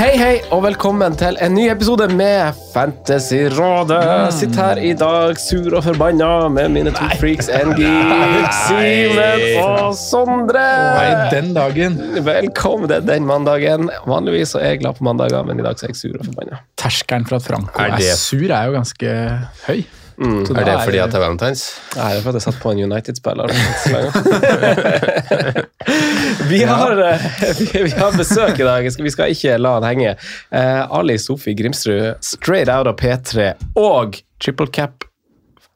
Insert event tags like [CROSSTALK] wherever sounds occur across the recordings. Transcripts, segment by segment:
Hei, hei, og velkommen til en ny episode med Fantasyrådet. Sitter her i dag sur og forbanna med mine to freaks, NG, [LAUGHS] Simen og Sondre. Nei, den dagen. Velkommen til den mandagen. Vanligvis så er jeg glad på mandager, men i dag så er jeg sur og forbanna. Terskelen for at Franco Er er, sur, er jo ganske høy. Så Er det fordi at det er valentines? Nei, det er fordi jeg satt på en United-spiller. [LAUGHS] vi, har, eh, vi, vi har besøk i dag. Vi skal ikke la han henge. Eh, Ali Sofie Grimsrud, straight out av P3 og Triple Cap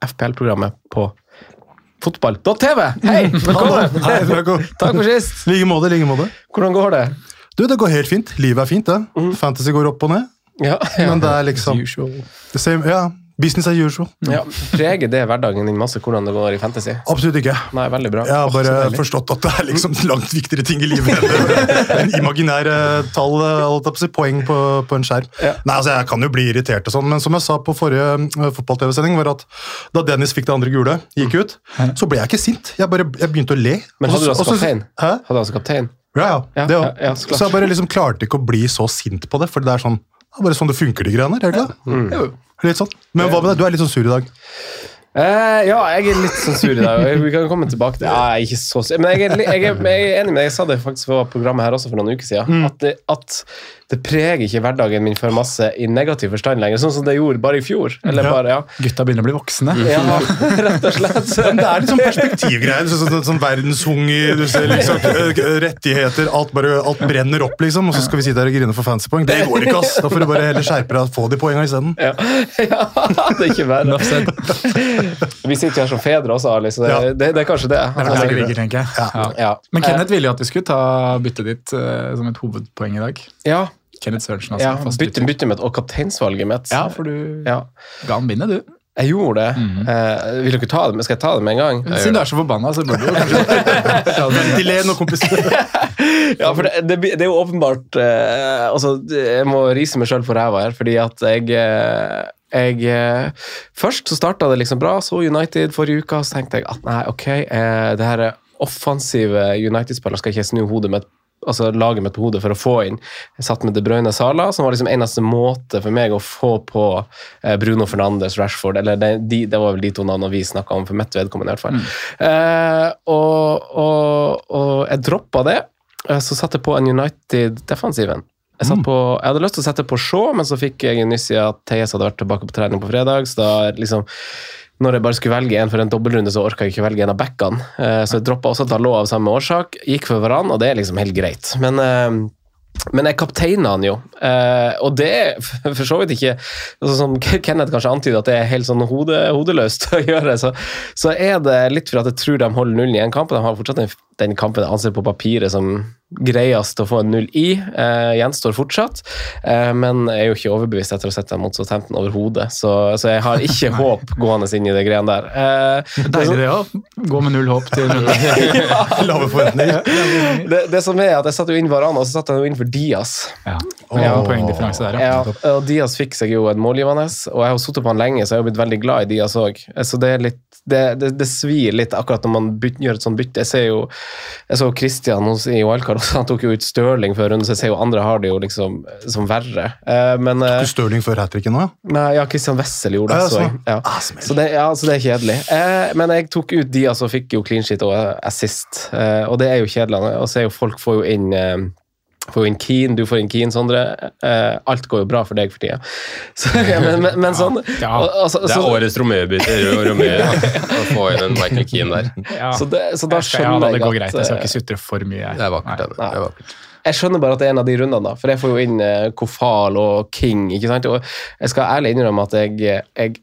FPL-programmet på fotball.tv. Hei, velkommen! [LAUGHS] Hei, velkommen. Takk for sist. [LAUGHS] like måte, like måte. Hvordan går det? Du, det går helt fint. Livet er fint, det. Fantasy går opp og ned. Ja, ja. Men det er liksom the same, ja, Business as usual. ja. Preger det hverdagen din masse hvordan det går i fantasy? Absolutt ikke. Nei, veldig bra. Jeg har bare oh, forstått at det er liksom [LAUGHS] langt viktigere ting i livet enn en imaginær eh, tall, poeng på, på en skjerm. Ja. Nei, altså Jeg kan jo bli irritert, og sånn, men som jeg sa på forrige eh, fotball-TV-sending, var at da Dennis fikk det andre gule, gikk ut, så ble jeg ikke sint. Jeg bare jeg begynte å le. Men hadde du så- altså kaptein? Hæ? Hadde du altså kaptein? Ja, ja. Ja, det, ja, ja, så så jeg bare liksom klarte ikke å bli så sint på det, for det er sånn det er bare sånn det funker, de greiene der. er det? Mm. Litt sånn. Men hva med deg? Du er litt sånn sur i dag. Eh, ja, jeg er litt sånn sur i dag. Vi kan komme tilbake til Ja, jeg er ikke så sur. Men jeg er, jeg, er, jeg er enig med deg. Jeg sa det faktisk på programmet her også for noen uker siden. At, det, at det preger ikke hverdagen min for masse i negativ forstand lenger. Sånn som det gjorde bare i fjor. Eller Ja. bare, ja. Gutta begynner å bli voksne. [LAUGHS] ja rett og slett. [LAUGHS] Men det er liksom perspektivgreier. Sånn, sånn, sånn verdenshunger, du ser liksom rettigheter, alt, bare, alt brenner opp, liksom. Og så skal vi sitte her og grine for fancypoeng. Det går ikke, ass! Da får du bare heller skjerpe deg og få de poengene isteden. Ja. [LAUGHS] ja, det er ikke verre. Vi sitter jo her som fedre også, Ali, så det, Ja. det, det er kanskje det. Det er vel det ligger, tenker jeg. Ja. Ja. Men Kenneth ville jo at vi skulle ta byttet ditt eh, som et hovedpoeng i dag. Ja, Kenneth Sørensen, altså. ja fast bytte, bytter. bytte mitt og kapteinsvalget mitt. Ja, for du Ja. ga han bindet, du. Jeg gjorde det. eh, vil dere ta det? Skal jeg ta det med en gang? Siden du er så forbanna, så burde du kanskje [LAUGHS] ta det med. Ventiler og kompis. [LAUGHS] Ja, for det, det, det er jo åpenbart eh, altså, Jeg må rise meg sjøl på ræva her, fordi at jeg eh, jeg, eh, først så starta det liksom bra, så United forrige uke, så tenkte jeg at nei, ok, eh, det her offensive United-spillere skal ikke snu hodet mitt altså på hodet for å få inn. Jeg satt med De Bruyne Sala, som var liksom eneste måte for meg å få på eh, Bruno Fernandes, Rashford eller det, de, det var vel de to navnene vi snakka om, for mitt vedkommende i hvert fall. Eh, og, og, og jeg droppa det. Eh, Så satte jeg på en United-defensiven. Jeg, satt på, jeg hadde lyst til å sette på Shaw, men så fikk jeg nyss i at Theis hadde vært tilbake på trening på fredag. så da liksom når jeg bare skulle velge en for en dobbeltrunde, så orka jeg ikke velge en av backene. Eh, Så jeg droppa også Dalot av samme årsak. Gikk for hverandre, og det er liksom helt greit. Men, eh, men jeg kapteina han jo, eh, og det er [LAUGHS] for så vidt ikke altså Som Kenneth kanskje antyder, at det er helt sånn hode, hodeløst å gjøre, så, så er det litt for at jeg tror de holder nullen i en kamp. De har fortsatt den, den kampen jeg anser på papiret som greiest å få en null i. Eh, gjenstår fortsatt, eh, men jeg er jo ikke overbevist etter å ha sett dem mot Southampton overhodet, så, så jeg har ikke [LAUGHS] håp gående inn i det greiene der. Eh, Deilig det òg. Gå med null håp til runde. [LAUGHS] Lave forventninger. det, det som er at Jeg satte jo inn Varana, og så satte jeg jo inn for Diaz. Ja. Ja, poengdifferanse der, ja. Ja, og Diaz fikk seg jo en målgivende, og jeg har sittet på han lenge, så jeg har blitt veldig glad i Diaz òg. Så det, er litt, det, det, det svir litt akkurat når man byt, gjør et sånt bytte. Jeg ser jo jeg så Christian hos, i [LAUGHS] Han tok jo ut Stirling før runden, så jeg ser jo andre har det jo liksom som verre. Eh, men tok Du Stirling før hat tricken òg? ja? Nei, ja, Christian Wessel gjorde det. Så, sånn. Ja. Ah. Så, det, ja, så det er kjedelig. Eh, men jeg tok ut de, altså fikk jo clean shit og assist. Eh, og det er jo kjedelig. Og så er jo folk får jo inn eh, Får inn Keen, du får inn Keen, Sondre. Eh, alt går jo bra for deg for tida. [LAUGHS] Så, ja, men, men, men sånn Ja, og- og så- Det er så- årets Romeo-bytter Romeo, [LAUGHS] å få inn en Michael Keane der. Ja. så, det, så da skjønner jeg, da, ja, det går at greit. Jeg skal eh, ikke sutre for mye. Det er vakkert. Det. Er vakkert. Jeg skjønner bare at det er en av de rundene, da. For jeg får jo inn eh, Kofal og King. ikke sant? Og jeg skal ærlig innrømme at jeg, jeg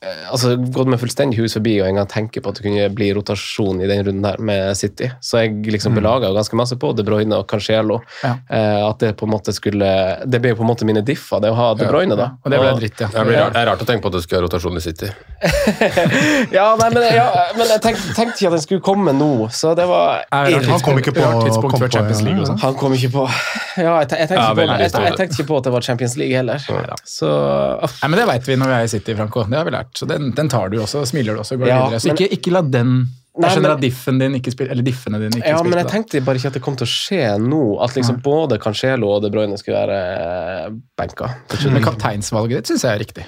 altså gått med fullstendig hus forbi og en gang tenke på at det kunne bli rotasjon i den runden her med City. Så jeg liksom belaga jo ganske masse på De Bruyne og Cancelo. Ja. Eh, at det på en måte skulle Det ble jo på en måte mine differ, det å ha De Bruyne, da. Og det ble dritt, ja. Det, blir rart, det er rart å tenke på at du skulle ha rotasjon i City. [LAUGHS] Ja, nei, men, ja, men jeg tenkte, tenkte ikke at den skulle komme nå, så det var Er Han kom ikke på- tidspunkt før Champions League og sånn? Han kom ikke på Ja, jeg, jeg, tenkte, Ja, ikke på, jeg tenkte ikke på at det var Champions League heller. Så Nei, men Det veit vi når vi er i City, Franco. Det har vi lært. Så den, den tar du også, smiler du også, går Ja, videre. Så men- ikke, ikke la den Nei, Jeg skjønner men- at diffen din ikke spiller, eller diffene dine ikke Ja, men jeg da. tenkte bare ikke at det kom til å skje nå. At liksom både Cancelo og De Bruyne skulle være eh, benka. Men kapteinsvalget ditt syns jeg er riktig.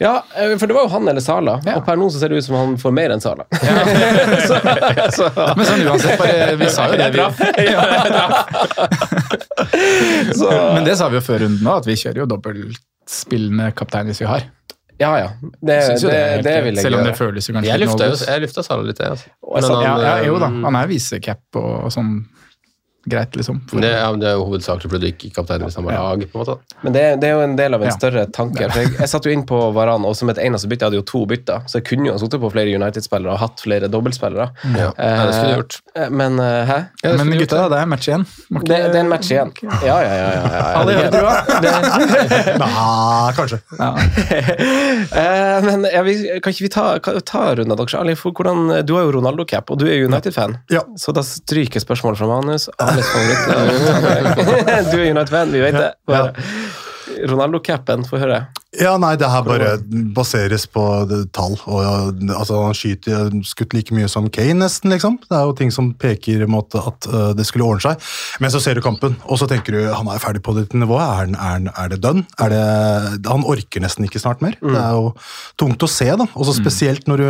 Ja, eh, for det var jo han eller Sala, Ja. og per nå så ser det ut som han får mer enn Sala. [LAUGHS] så, så, Men sånn uansett, bare, vi sa jo det. Vi, [LAUGHS] [LAUGHS] så, men det sa vi jo før runden òg, at vi kjører jo dobbeltspillende kaptein hvis vi har. Ja, ja. Det, Jeg det, det, det, vil jeg Selv om det føles jo kanskje Jeg litt lufta jo nådeløst. jeg lufta Salah litt, jeg. Altså. Og jeg sa- Ja, ja, eh, jo da, han er visecap og, og sånn greit, liksom. For... det, ja, men det er jo hovedsakelig fordi du ikke er kaptein i samme Ja. lag. på en måte. Men det, det er jo en del av en Ja. større tanke. For jeg, jeg satt jo inn på Varan, og som et eneste bytte jeg hadde jo to bytter, så jeg kunne jo ha sittet på flere United-spillere og hatt flere dobbeltspillere. Ja. Nei, det skulle du gjort. Eh, Men eh, hæ? Ja, Men du gutta, gjort, det er match igjen. Ikke... Det, det er en match igjen. Ja, ja, ja. ja, ja, ja. [LAUGHS] Alle gjør det, [LAUGHS] Nei, kanskje. [LAUGHS] Eh, men ja, vi, kan ikke vi ta, kan- ta runden, av dere? Ali, for hvordan, du har jo Ronaldo-cap, og du er United-fan. Ja. Så da stryker spørsmålet fra manus. Alles favoritt. [LAUGHS] du er United-fan, vi vet det. Ronaldo-capen, få høre. Ja, nei, det her bare baseres på tall. Og, altså, han skyter skutt like mye som Kane, nesten. liksom. Det er jo ting som peker mot at uh, det skulle ordne seg. Men så ser du kampen, og så tenker du han er ferdig på dette nivået. Er, er, er det done? Er det, han orker nesten ikke snart mer. Det er jo tungt å se, da. Og så spesielt når du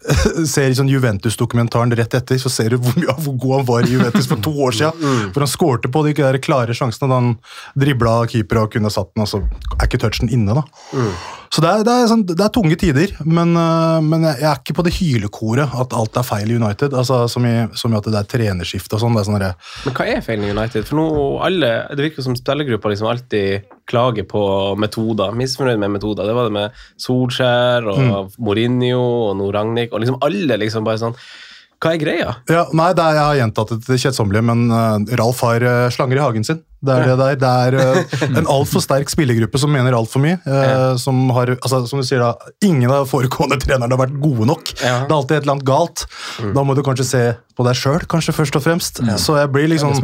[LAUGHS] ser sånn Juventus-dokumentaren rett etter, så ser du hvor, ja, hvor god han var i Juventus for to år siden. For han skårte på de der klare sjansene da han dribla keeper og kunne satt den, og så er ikke touchen inne, da. Så det er, det, er sånn, det er tunge tider, men, øh, men jeg er ikke på det hylekoret at alt er feil i United. Altså, som, i, som i at det er trenerskifte og sånn. sånn Men hva er feilen i United? For nå alle, Det virker som spillergruppa liksom alltid klager på metoder. Misfornøyd med metoder. Det var det med Solskjær og Mourinho og nå Ragnhild. Og liksom alle liksom bare sånn Hva er greia? Ja, nei, det er, Jeg har gjentatt det til kjedsommelige, men øh, Ralf har øh, slanger i hagen sin. Det er det der. Det er øh, [LAUGHS] en altfor sterk spillergruppe som mener altfor mye. øh, som har, altså, som du sier da, Ingen av foregående [LAUGHS] trenerne har vært gode nok. Det er alltid et eller annet galt. Da må du kanskje se på deg sjøl, kanskje først og fremst. Så jeg blir liksom.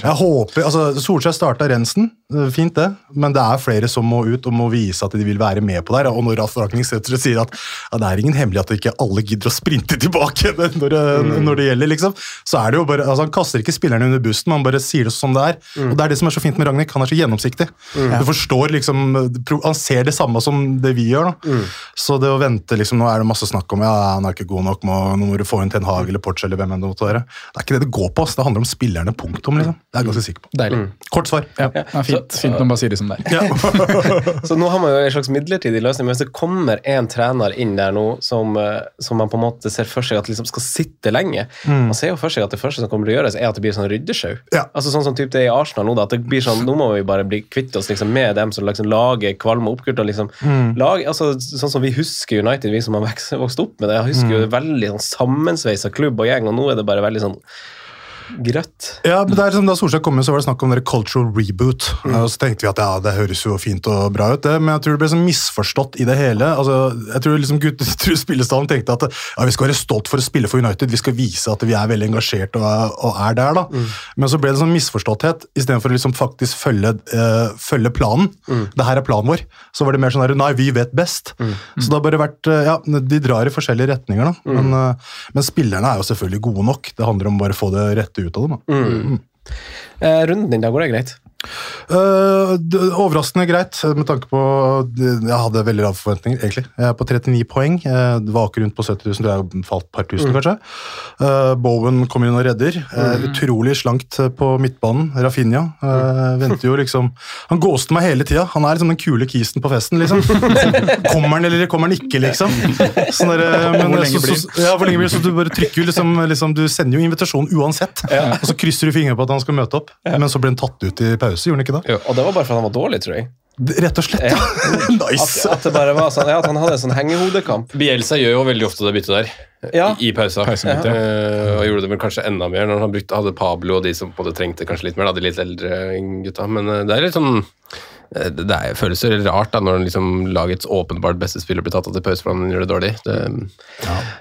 Jeg håper, altså Solskjær starta rensen, øh, fint det, men det er flere som må ut og må vise at de vil være med på det. Og når Ralf Rakning sier at ja, det er ingen hemmelighet at ikke alle gidder å sprinte tilbake [LAUGHS] når det, når det gjelder, liksom, så er det jo bare altså Han kaster ikke spillerne under bussen, han bare sier det som det er. Og det er det som er så fint med Ragnhild, han er så gjennomsiktig. Du forstår liksom Han ser det samme som det vi gjør. da. Så det å vente liksom, Nå er det masse snakk om ja, han er ikke god nok, må, nå må du få inn Ten Hag eller Porch eller hvem enn det måtte være. Det er ikke det det går på. ass. Det handler om spillerne, punktum. liksom. Det er jeg ganske sikker på. Deilig. Kort svar. Ja, det er fint, fint når man sier det som det er. [LAUGHS] Så nå har man jo en slags midlertidig løsning, men hvis det kommer en trener inn der nå som, eh, som man på en måte ser for seg at liksom skal sitte lenge Man ser jo for seg at det første som kommer til å gjøres, er at det blir sånn ryddesjau. Ja. Altså sånn som typ det er i Arsenal nå, da, at det blir sånn, nå må vi bare bli kvitt oss liksom, med dem som liksom lager kvalme oppkult. og liksom lag, altså Sånn som vi husker United, vi som har vokst, opp med det. Jeg husker jo veldig sånn sammensveisa klubb og gjeng, og nå er det bare veldig sånn grøtt. Ja, men det er som Da Solskjær kom, så var det snakk om dere cultural reboot. Og så tenkte vi at ja, det høres jo fint og bra ut, det, men jeg tror det ble sånn misforstått i det hele. Altså, jeg tror liksom gutt, [LAUGHS] spillestallen tenkte at ja, vi skal være stolt for å spille for United, vi skal vise at vi er veldig engasjert og, er- og er der. da. Men så ble det sånn misforståtthet, istedenfor å liksom faktisk følge, øh, følge planen. Det her er planen vår. Så var det mer sånn her, nei, vi vet best. Så det har bare vært, eh, ja, De drar i forskjellige retninger, da. Men, eh, men spillerne er jo selvfølgelig gode nok. Det handler om bare å få det rette ut av dem. da. Eh, runden din, da går det greit? Eh, d- overraskende greit, med tanke på Jeg hadde veldig lave forventninger, egentlig. Jeg er på 39 poeng. Eh, Det var akkurat rundt på 70 000, er jo falt par tusen, Mm. kanskje. Uh, Bowen kommer inn og redder. Eh, Mm. Utrolig slankt på midtbanen. Rafinha mm. venter jo liksom Han gåste meg hele tida. Han er liksom den kule kisen på festen, liksom. [LAUGHS] Kommer han eller kommer han ikke, liksom? Sånn der, eh, men, Hvor lenge så, blir så, ja, hvor lenge blir det? Så du bare trykker liksom, liksom Du sender jo invitasjon uansett, og så krysser du fingrene på at han skal møte opp. Men så blir han tatt ut i pause, gjorde han ikke det? Og det var bare fordi han var dårlig, tror jeg. Rett og slett. Ja. [LAUGHS] nice! At, at det bare var sånn, ja, at han hadde en sånn hengehodekamp. Bielsa gjør jo veldig ofte det byttet der. Ja. I, i pausa. Ja. Uh, og gjorde det vel kanskje enda mer når han brukte, hadde Pablo og de som på det trengte kanskje litt mer, da, de litt eldre gutta. Men uh, det er litt sånn eh, det er, føles jo rart da, når liksom lagets åpenbart beste spiller blir tatt av til pause fordi han gjør det dårlig. Det,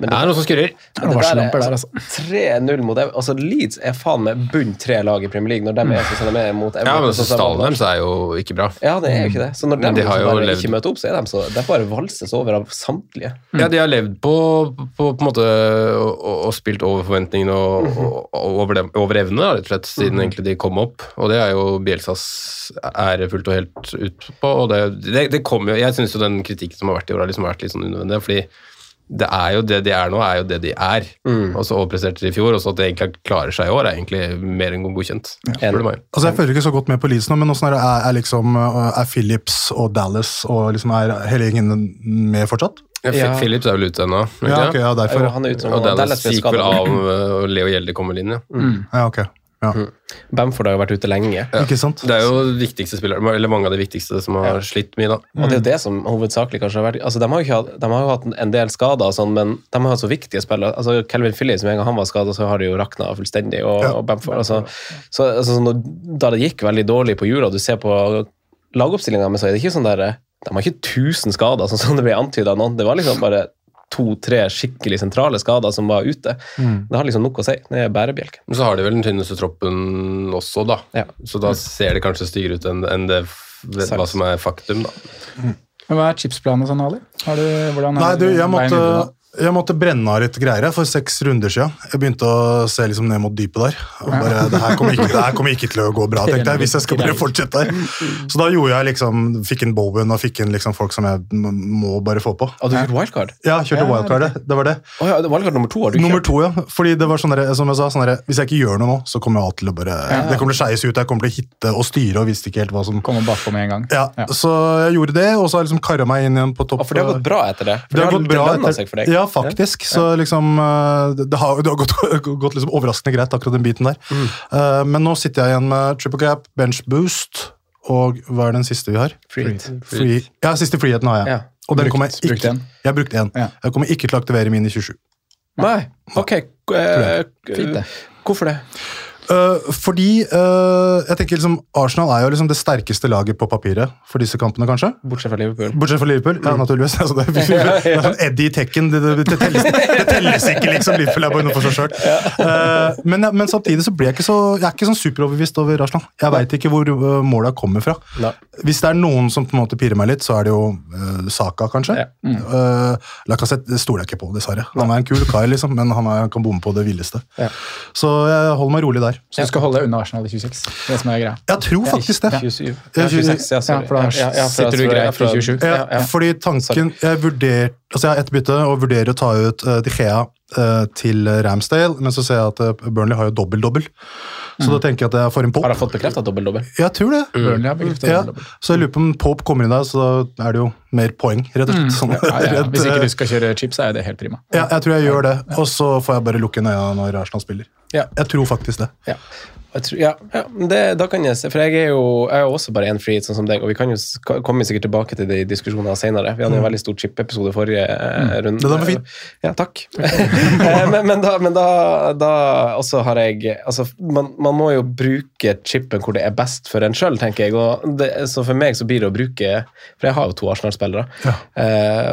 det er noe som skurrer. Det der er der, altså 3-0 mot Ev- altså Leeds er faen meg bunn tre lag i Premier League når de er sånn som de er mot Ja, men så som de stallen deres er jo ikke bra. Ja, det er jo ikke det. Så når de, de har liksom jo bare levd- ikke møter opp, så er de så Det er bare valses over av samtlige. Ja, de har levd på, på, på en måte og, og, spilt over forventningene og, og, og over, dem, over evne, rett og slett, siden egentlig de kom opp. Og det er jo Bielsas ære fullt og helt ut på. Og det, det, det kom jo, jeg syns jo den kritikken som har vært i år, har liksom vært litt sånn unødvendig. fordi det er jo det de er nå, er jo det de er. Og så overpresterte de i fjor, og så at de egentlig klarer seg i år, er egentlig mer enn godkjent. Ja. Altså Jeg følger ikke så godt med på Leeds nå, men åssen er det? Er, er, liksom, uh, er Phillips og Dallas og liksom er hele gjengen med fortsatt? Ja, Ja. Phillips er vel ute ennå? Ja, okay, ok, ja, derfor. Ja. han er ute. Og Dallas Dallas gikk vel av, øh, og Leo Gjelde kom vel inn, ja. Ja, ok. Ja. Bamford har jo vært ute lenge. Ikke sant? Det er jo viktigste spillere, eller mange av de viktigste som har slitt mye, da. Og det er jo det som hovedsakelig kanskje har vært altså De har jo, ikke hatt, de har jo hatt en del skader, og sånn, men de har hatt så viktige spillere. altså Kelvin Phillips, som en gang han var skada, så har det jo rakna fullstendig. Og, Ja. og Bamford, altså, så, altså, når, Da det gikk veldig dårlig på jula, du ser på lagoppstillinga, men så er det ikke sånn der De har ikke 1000 skader, sånn som det ble antyda. Det var liksom bare to-tre skikkelig sentrale skader som var ute. Det har liksom nok å si. Det er bærebjelken. Men så har de vel den tynneste troppen også, da. Ja. Så da ser det kanskje styggere ut enn en hva som er faktum, da. Men Hva er chipsplanen sånn, Ali? Har du, hvordan er Nei, du, jeg måtte? Jeg måtte brenne av litt greier for seks runder siden. Jeg begynte å se liksom ned mot dypet der. Og bare, det, her kommer ikke, det her kommer ikke til å gå bra, tenkte jeg, hvis jeg skal bare fortsette her. Så da gjorde jeg liksom, fikk inn Bowen og fikk inn liksom folk som jeg må bare få på. Og du kjørte wildcard? Ja, kjørte wildcard Det var det. Oh, ja, wildcard nummer to har du Nummer to, ja. Fordi det var sånn der, som jeg sa, sånn der, hvis jeg ikke gjør noe nå, så kommer alt til å bare Det kommer til å skeies ut, jeg kommer til å hitte og styre og visste ikke helt hva som Kommer bakpå med en gang. Ja, Så jeg gjorde det, og så har jeg liksom kara meg inn igjen på topp. Å, for det har gått bra etter det? For Det har gått bra etter, seg for deg? Ja, faktisk. Så liksom eh, Det har, det har gått, [LAUGHS] gått liksom overraskende greit, akkurat den biten der. Mm. Uh, men nå sitter jeg igjen med triple cap, bench boost, og hva er den siste vi har? Free. Free. Ja, siste friheten har jeg. Ja. Og den Brukt- kommer jeg ikke? Jeg har brukt én. Ja. Jeg kommer ikke til å aktivere min i 27. Nei. Ok. eh, Fint, det. Hvorfor det? Eh, fordi uh, jeg tenker liksom Arsenal er jo liksom det sterkeste laget på papiret for disse kampene, kanskje. Bortsett fra Liverpool. Bortsett fra Liverpool. Ja, naturligvis. [LAUGHS] Altså, det, er, [LAUGHS] det er sånn Eddie i Tekken. Det, det, det, telles, det telles ikke, liksom. Liverpool er bare noe for seg sjøl. men, men samtidig så blir jeg ikke så Jeg er ikke sånn superoverbevist over Arsenal. Jeg veit ikke hvor uh, måla kommer fra. Nei. Hvis det er noen som på en måte pirrer meg litt, så er det jo uh, Saka, kanskje. Ja. Uh, Lacassette det stoler jeg ikke på, dessverre. Han er en kul kar, liksom, men han, er, han kan bomme på det villeste. Ja. Så jeg holder meg rolig der. Så du skal holde unna Arsenal i 26? Det som er greia. Jeg tror faktisk det. 27. Ja, Ja, 26, ja, sorry. Ja, for da sitter du greit i 27. Ja, Ja, ja. fordi tanken Jeg vurderte altså jeg har ett bytte og vurderer å ta ut uh, De Gea eh, til Ramsdale, men så ser jeg at uh, Burnley har jo dobbel-dobbel. Så da tenker jeg at jeg får Har Pope. jeg fått bekrefta dobbel-dobbel? Jeg tror det. Burnley har bekreftet Ja, så jeg lurer på om Pope kommer inn der, så da er det jo mer poeng, rett og slett. Sånn, Ja, ja. Hvis ikke eh, du skal kjøre chips, så er det helt prima. ja, jeg tror jeg gjør det, og så får jeg bare lukke øynene når Arsenal spiller. Ja. Jeg tror faktisk det. Ja. Tror, ja, ja det, da kan jeg se, for jeg er jo jeg er også bare én free sånn som deg, og vi kan jo komme sikkert tilbake til de diskusjonene senere. Vi hadde jo en veldig stor chip-episode forrige mm. runde. Det var fint. Ja, takk. Eh, men, men, da, men da, da også har jeg altså, man, man må jo bruke chipen hvor det er best for en sjøl, tenker jeg. Og det, så for meg så blir det å bruke For jeg har jo to Arsenal-spillere. Ja.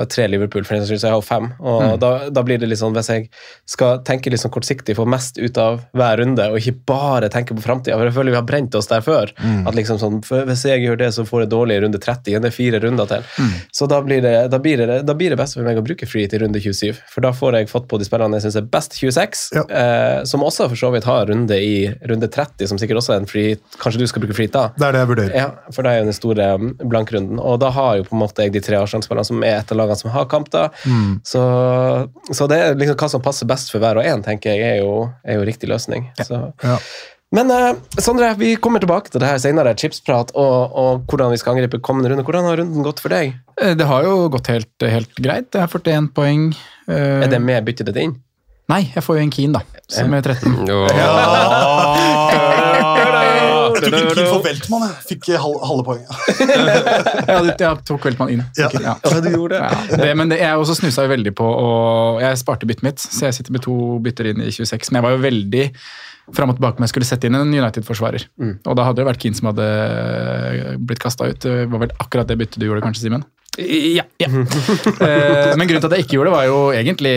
og tre Liverpool, for den saks skyld, så jeg har jo fem. Og da, da blir det litt sånn, hvis jeg skal tenke litt sånn kortsiktig, få mest ut av hver runde, og ikke bare tenke tenker på framtida. Jeg føler vi har brent oss der før. Mm. At liksom sånn, Hvis jeg gjør det, så får jeg dårlig i runde 30. Det er fire runder til. Mm. Så da blir, det, da, blir det, da blir det best for meg å bruke free til runde 27. For da får jeg fått på de spillerne jeg syns er best 26, eh, som også for så vidt har runde i runde 30, som sikkert også er en free Kanskje du skal bruke free da? Det er det jeg vurderer. Ja, for det er jo den store um, blankrunden. Og da har jo på en måte jeg de tre Arsenal-spillerne som er et av lagene som har kamp, da. Mm. Så, så det er liksom hva som passer best for hver og en, tenker jeg, er jo, er jo riktig løsning. Så. Ja. Men uh, Sondre, vi kommer tilbake til det her senere, chipsprat og, og hvordan vi skal angripe kommende runde. Hvordan har runden gått for deg? Eh, Det har jo gått helt, helt greit. Jeg har 41 poeng. Uh, Er det med byttet ditt inn? Nei, jeg får jo en Keen, da. Som er 13. [LAUGHS] Jeg [LAUGHS] tok en Keen for Weltmann, jeg. Fikk halve poenget. Ja, [LAUGHS] det- jeg tok Veltmann inn. Ja. Ja. du gjorde det? Ja, det, men det, jeg også snusa veldig på og Jeg sparte byttet mitt, så jeg sitter med to bytter inn i 26. Men jeg var jo veldig fram og tilbake jeg skulle sette inn en United-forsvarer. Og da hadde det vært Keane som hadde blitt kasta ut. Det var vel akkurat det byttet du gjorde, kanskje, Simen? Ja. ja. [LAUGHS] Eh, Men grunnen til at jeg ikke gjorde det, var jo egentlig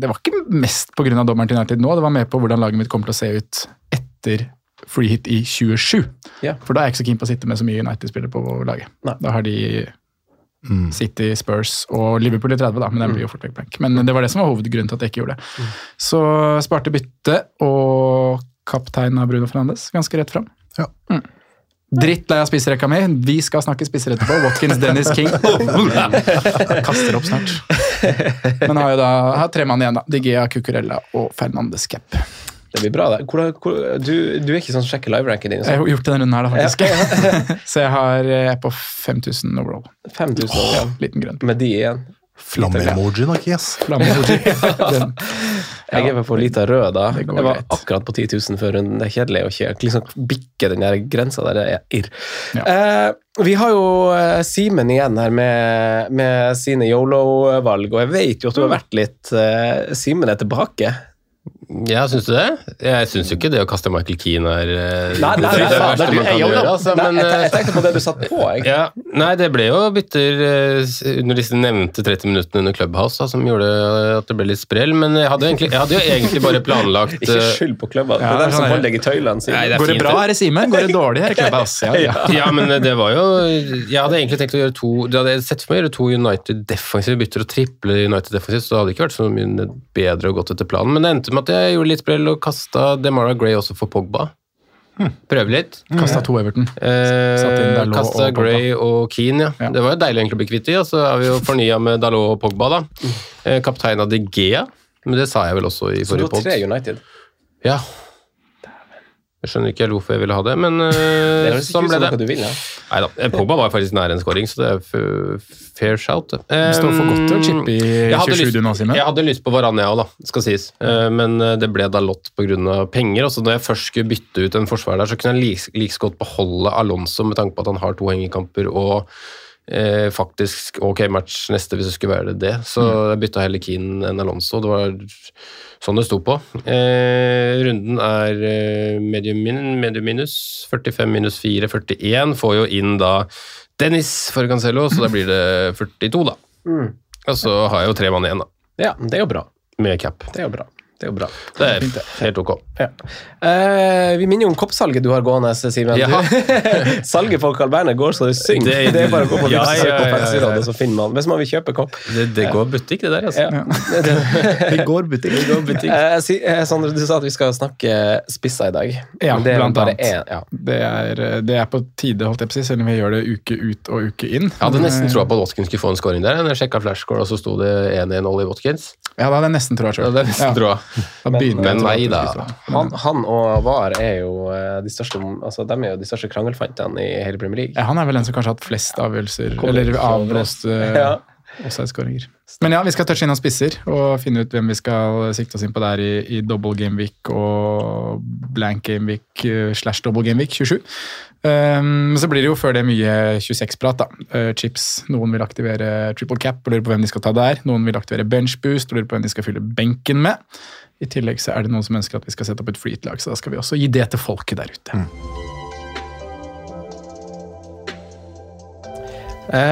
Det var ikke mest pga. dommeren til United nå, det var mer på hvordan laget mitt kommer til å se ut etter free hit i 27. Ja. For da er jeg ikke så keen på å sitte med så mye United-spillere på laget. Nei. Da har de City, Spurs og Liverpool i 30, da, men den blir jo fort vekk. Men det var det som var hovedgrunnen til at jeg ikke gjorde det. Så sparte bytte og kaptein av Bruno Fernandes ganske rett fram. Ja. Mm. Drittlei av spisserekka mi. Vi skal snakke spisser etterpå. Watkins, [LAUGHS] Dennis, King. [LAUGHS] Kaster opp snart. Men har jo da har tre mann igjen, da. Digea, Cucurella og Fernandes Cap. Det blir bra. det. Hvor, hvor, du, du er ikke sånn som sjekker live-ranken din? Jeg har gjort det denne runden her, da, faktisk. [LAUGHS] [LAUGHS] Så jeg har jeg er på 5000 overall. 5000 Ja, liten grønn. med de igjen. Flamme-emoji nok, yes. Flamme-emoji. [LAUGHS] Den- Jeg er på lita rød da. Jeg var greit. akkurat på 10 000 før runden. Det er kjedelig å ikke liksom bikke den der grensa der. Det er irr. Ja. Eh, vi har jo eh, Simen igjen her med, med sine yolo-valg, og jeg vet jo at du har vært litt eh, Simen er tilbake. Ja, syns du det? Jeg syns jo ikke det å kaste Michael Keane er eh, Nei, nei, det verste nei, man kan gjøre. Altså, Nei, men, jeg, jeg eh, tenkte på det du satt på. Jeg. [LAUGHS] ja, nei, det ble jo bytter eh, under disse nevnte 30 minuttene under Clubhouse da, som gjorde at det ble litt sprell. Men jeg hadde, egentlig, jeg hadde jo egentlig bare planlagt [LAUGHS] Ikke skyld på klubba. Det er dem som er holder deg i tøylene sine. Går det bra her i Simen? Går det dårlig her i Clubhouse? [LAUGHS] Ja, ja. Ja, men det var jo Jeg hadde egentlig tenkt å gjøre to Det hadde jeg sett for meg å gjøre to United defensive bytter og triple United defensive, så det hadde ikke vært så mye bedre å gått etter planen. Men det endte med at jeg gjorde litt sprell og kasta Demara Gray også for Pogba. Prøve litt. Kasta to Everton. Eh, Kasta og Gray og Keane, ja. Ja. Det var jo deilig egentlig å bli kvitt dem. og så er vi jo fornya med Dalot og Pogba, da. Eh, kaptein av De Gea, men det sa jeg vel også i Så du har tre United. Ja. Jeg skjønner ikke helt hvorfor jeg ville ha det, men [LAUGHS] eh, Det sånn ble det. vil. Ja. Nei. Pogba var faktisk nær en scoring, så det er fair shout. Um, Det står for godt til å chippe i 27 lyst- du Simen. Jeg hadde lyst på Varane, jeg òg, da, skal sies. Uh, Men eh, det ble da lott pga. penger. Også når jeg først skulle bytte ut en forsvarer der, så kunne jeg like, like godt beholde Alonso med tanke på at han har to hengekamper og eh, faktisk ok match neste hvis det skulle være det. Så Mm. jeg bytta heller Keane enn Alonso. Det var sånn det sto på. Eh, runden er eh, medium, min, medium minus. 45 minus 4, 41. Får jo inn da Dennis for Cancello, så da blir det 42, da. Mm. Og så har jeg jo tre mann igjen, da. ja, det er jo bra. Med cap. Det er jo bra. Det er jo bra. Det er helt ok. Ja. Eh, vi minner jo om koppsalget du har gående, Simen. Ja. Du- [LAUGHS] Salget på Carl Berner går så det synger. Det, Det- er bare å gå på Ja, ja, ja, ja, ja. og så finner man Hvis man vil kjøpe kopp. Det, det går butikk, det der, altså. Ja. Det [LAUGHS] går butikk. Det går butikk. Eh, si, eh, du sa at vi skal snakke spisser i dag. Ja, det er blant annet. En, Ja. Det er, det er på tide, holdt jeg på å si, selv om vi gjør det uke ut og uke inn. Jeg hadde nesten troa på at Watkins skulle få en scoring der. Jeg sjekka flashscore, og så sto det 1-1 Ollie Watkins. Ja, da hadde jeg nesten troa Ja, sjøl. det jeg Men nei da. Han, han og VAR er jo eh, de største altså, de er jo de største krangelfantene i hele Premier League. Ja, han er vel den som kanskje har hatt flest avgjørelser, eller avblåste [LAUGHS] Ja. offside-skåringer. Men ja, vi skal touche innom spisser og finne ut hvem vi skal sikte oss inn på der i, i double game week og blank game week eh, slash double game week 27. Um, så blir det jo før det mye 26-prat. da. Uh, chips. Noen vil aktivere triple cap og lurer på hvem de skal ta der. Noen vil aktivere bench boost og lurer på hvem de skal fylle benken med. I tillegg så er det noen som ønsker at vi skal sette opp et freet-lag, så da skal vi også gi det til folket der ute. Mm.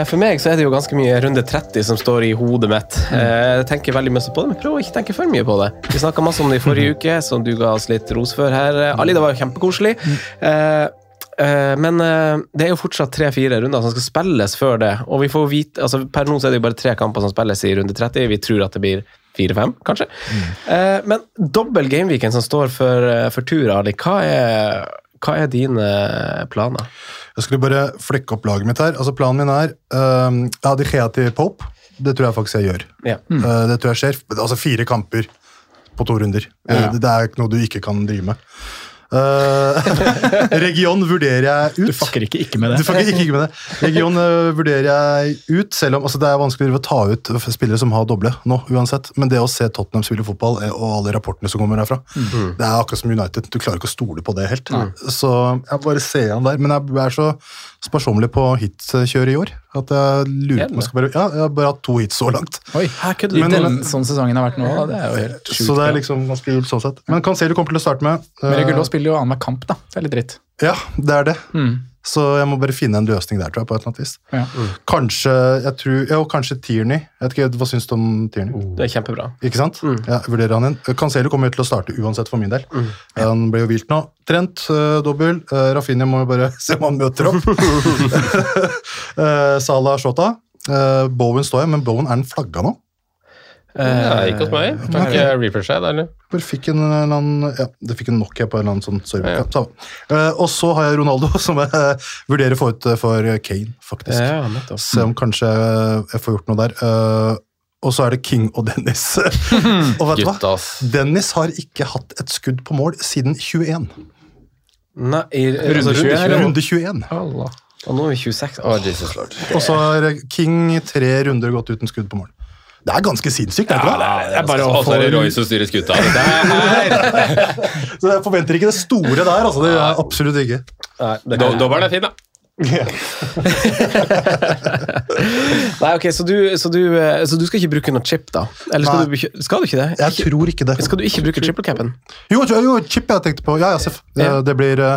For meg så er det jo ganske mye runde 30 som står i hodet mitt. Eh, Jeg tenker veldig mye på det, men prøver å ikke tenke for mye på det. Vi snakka masse om det i forrige uke, som du ga oss litt ros for her. Eh, Ali, det var jo kjempekoselig. Eh, Men eh, det er jo fortsatt tre-fire runder som skal spilles før det. Og vi får vite, altså Per nå er det jo bare tre kamper som spilles i runde 30. Vi tror at det blir fire-fem, kanskje. Eh, Men dobbel gameweekend som står for, for tur, Ali, hva er, hva er dine planer? Jeg skulle bare flekke opp laget mitt her. Altså Planen min er um, Gea til Pope. Det tror jeg faktisk jeg gjør. Ja. Eh, det tror jeg skjer. Altså fire kamper på to runder. Ja. Det, det er ikke noe du ikke kan drive med. Eh, [LAUGHS] region vurderer jeg ut. Du fucker ikke ikke med det. Du fucker ikke, ikke med det. Region eh, vurderer jeg ut, selv om altså, det er vanskelig å ta ut spillere som har doble nå, uansett. Men det å se Tottenham spille fotball eh, og alle rapportene som kommer herfra, Mm. det er akkurat som United. Du klarer ikke å stole på det helt. Så jeg bare ser han der. Men jeg er så sparsommelig på hitkjøret i år at jeg lurer på om jeg skal bare Ja, jeg har bare hatt to hits så langt. Oi, Her kunne du. Men- den, sånn sesongen har vært nå, det er jo helt sjukt. Så det er liksom ganske kult sånn sett. Men Cancelo kommer til å starte med. Regulo spiller jo annenhver kamp, da. Det er litt dritt. Ja, det er det. Mm. Så jeg må bare finne en løsning der, tror jeg. på et eller annet vis. Ja. Kanskje jeg tror, ja, og kanskje Tierney. Jeg vet ikke, Hva syns du om Tierney? Det er kjempebra. Ikke sant? Ja, jeg vurderer han inn. Cancelo kommer jo til å starte uansett for min del. Han ble jo vilt nå. Trent, uh, dobbel. Uh, Rafinha må jo bare [LAUGHS] se om han møter opp. uh, [LAUGHS] [LAUGHS] Salah Shota. Uh, Bowen står jeg, men Bowen er den flagga nå? Ja, ikke hos meg. Kan ikke refreshe deg, eller? Bare fikk en eller annen Ja, det fikk en Nokia på en eller annen sånn server. Ja, ja. Uh, og så har jeg Ronaldo, [LAUGHS] som jeg vurderer å få ut uh, for Kane, faktisk. Ja. Se om kanskje jeg får gjort noe der. Og så er det King og Dennis. [LAUGHS] og vet du hva? Dennis har ikke hatt et skudd på mål siden 21. Nei, i, Runde altså, 21. Runde 21. Allah. Og nå er vi 26. Oh, Jesus lord. Og så har King tre runder gått uten skudd på mål. Det er ganske sinnssykt, er det ikke det? Det er bare å få er det Roy som styrer skuta. Det er [LAUGHS] Så jeg forventer ikke det store der. altså. Det gjør jeg absolutt ikke. Nei, det Do- Dobbelen er fin, da. [LAUGHS] Nei, ok, så du, så, du, eh, så du skal ikke bruke noe chip, da? Eller skal, du, skal du ikke det? Jeg tror ikke det. Skal du ikke bruke triple capen? Jo, jo, jo, chip jeg tenkte på. Ja, ja, Seff. Ja. Eh, Det blir uh,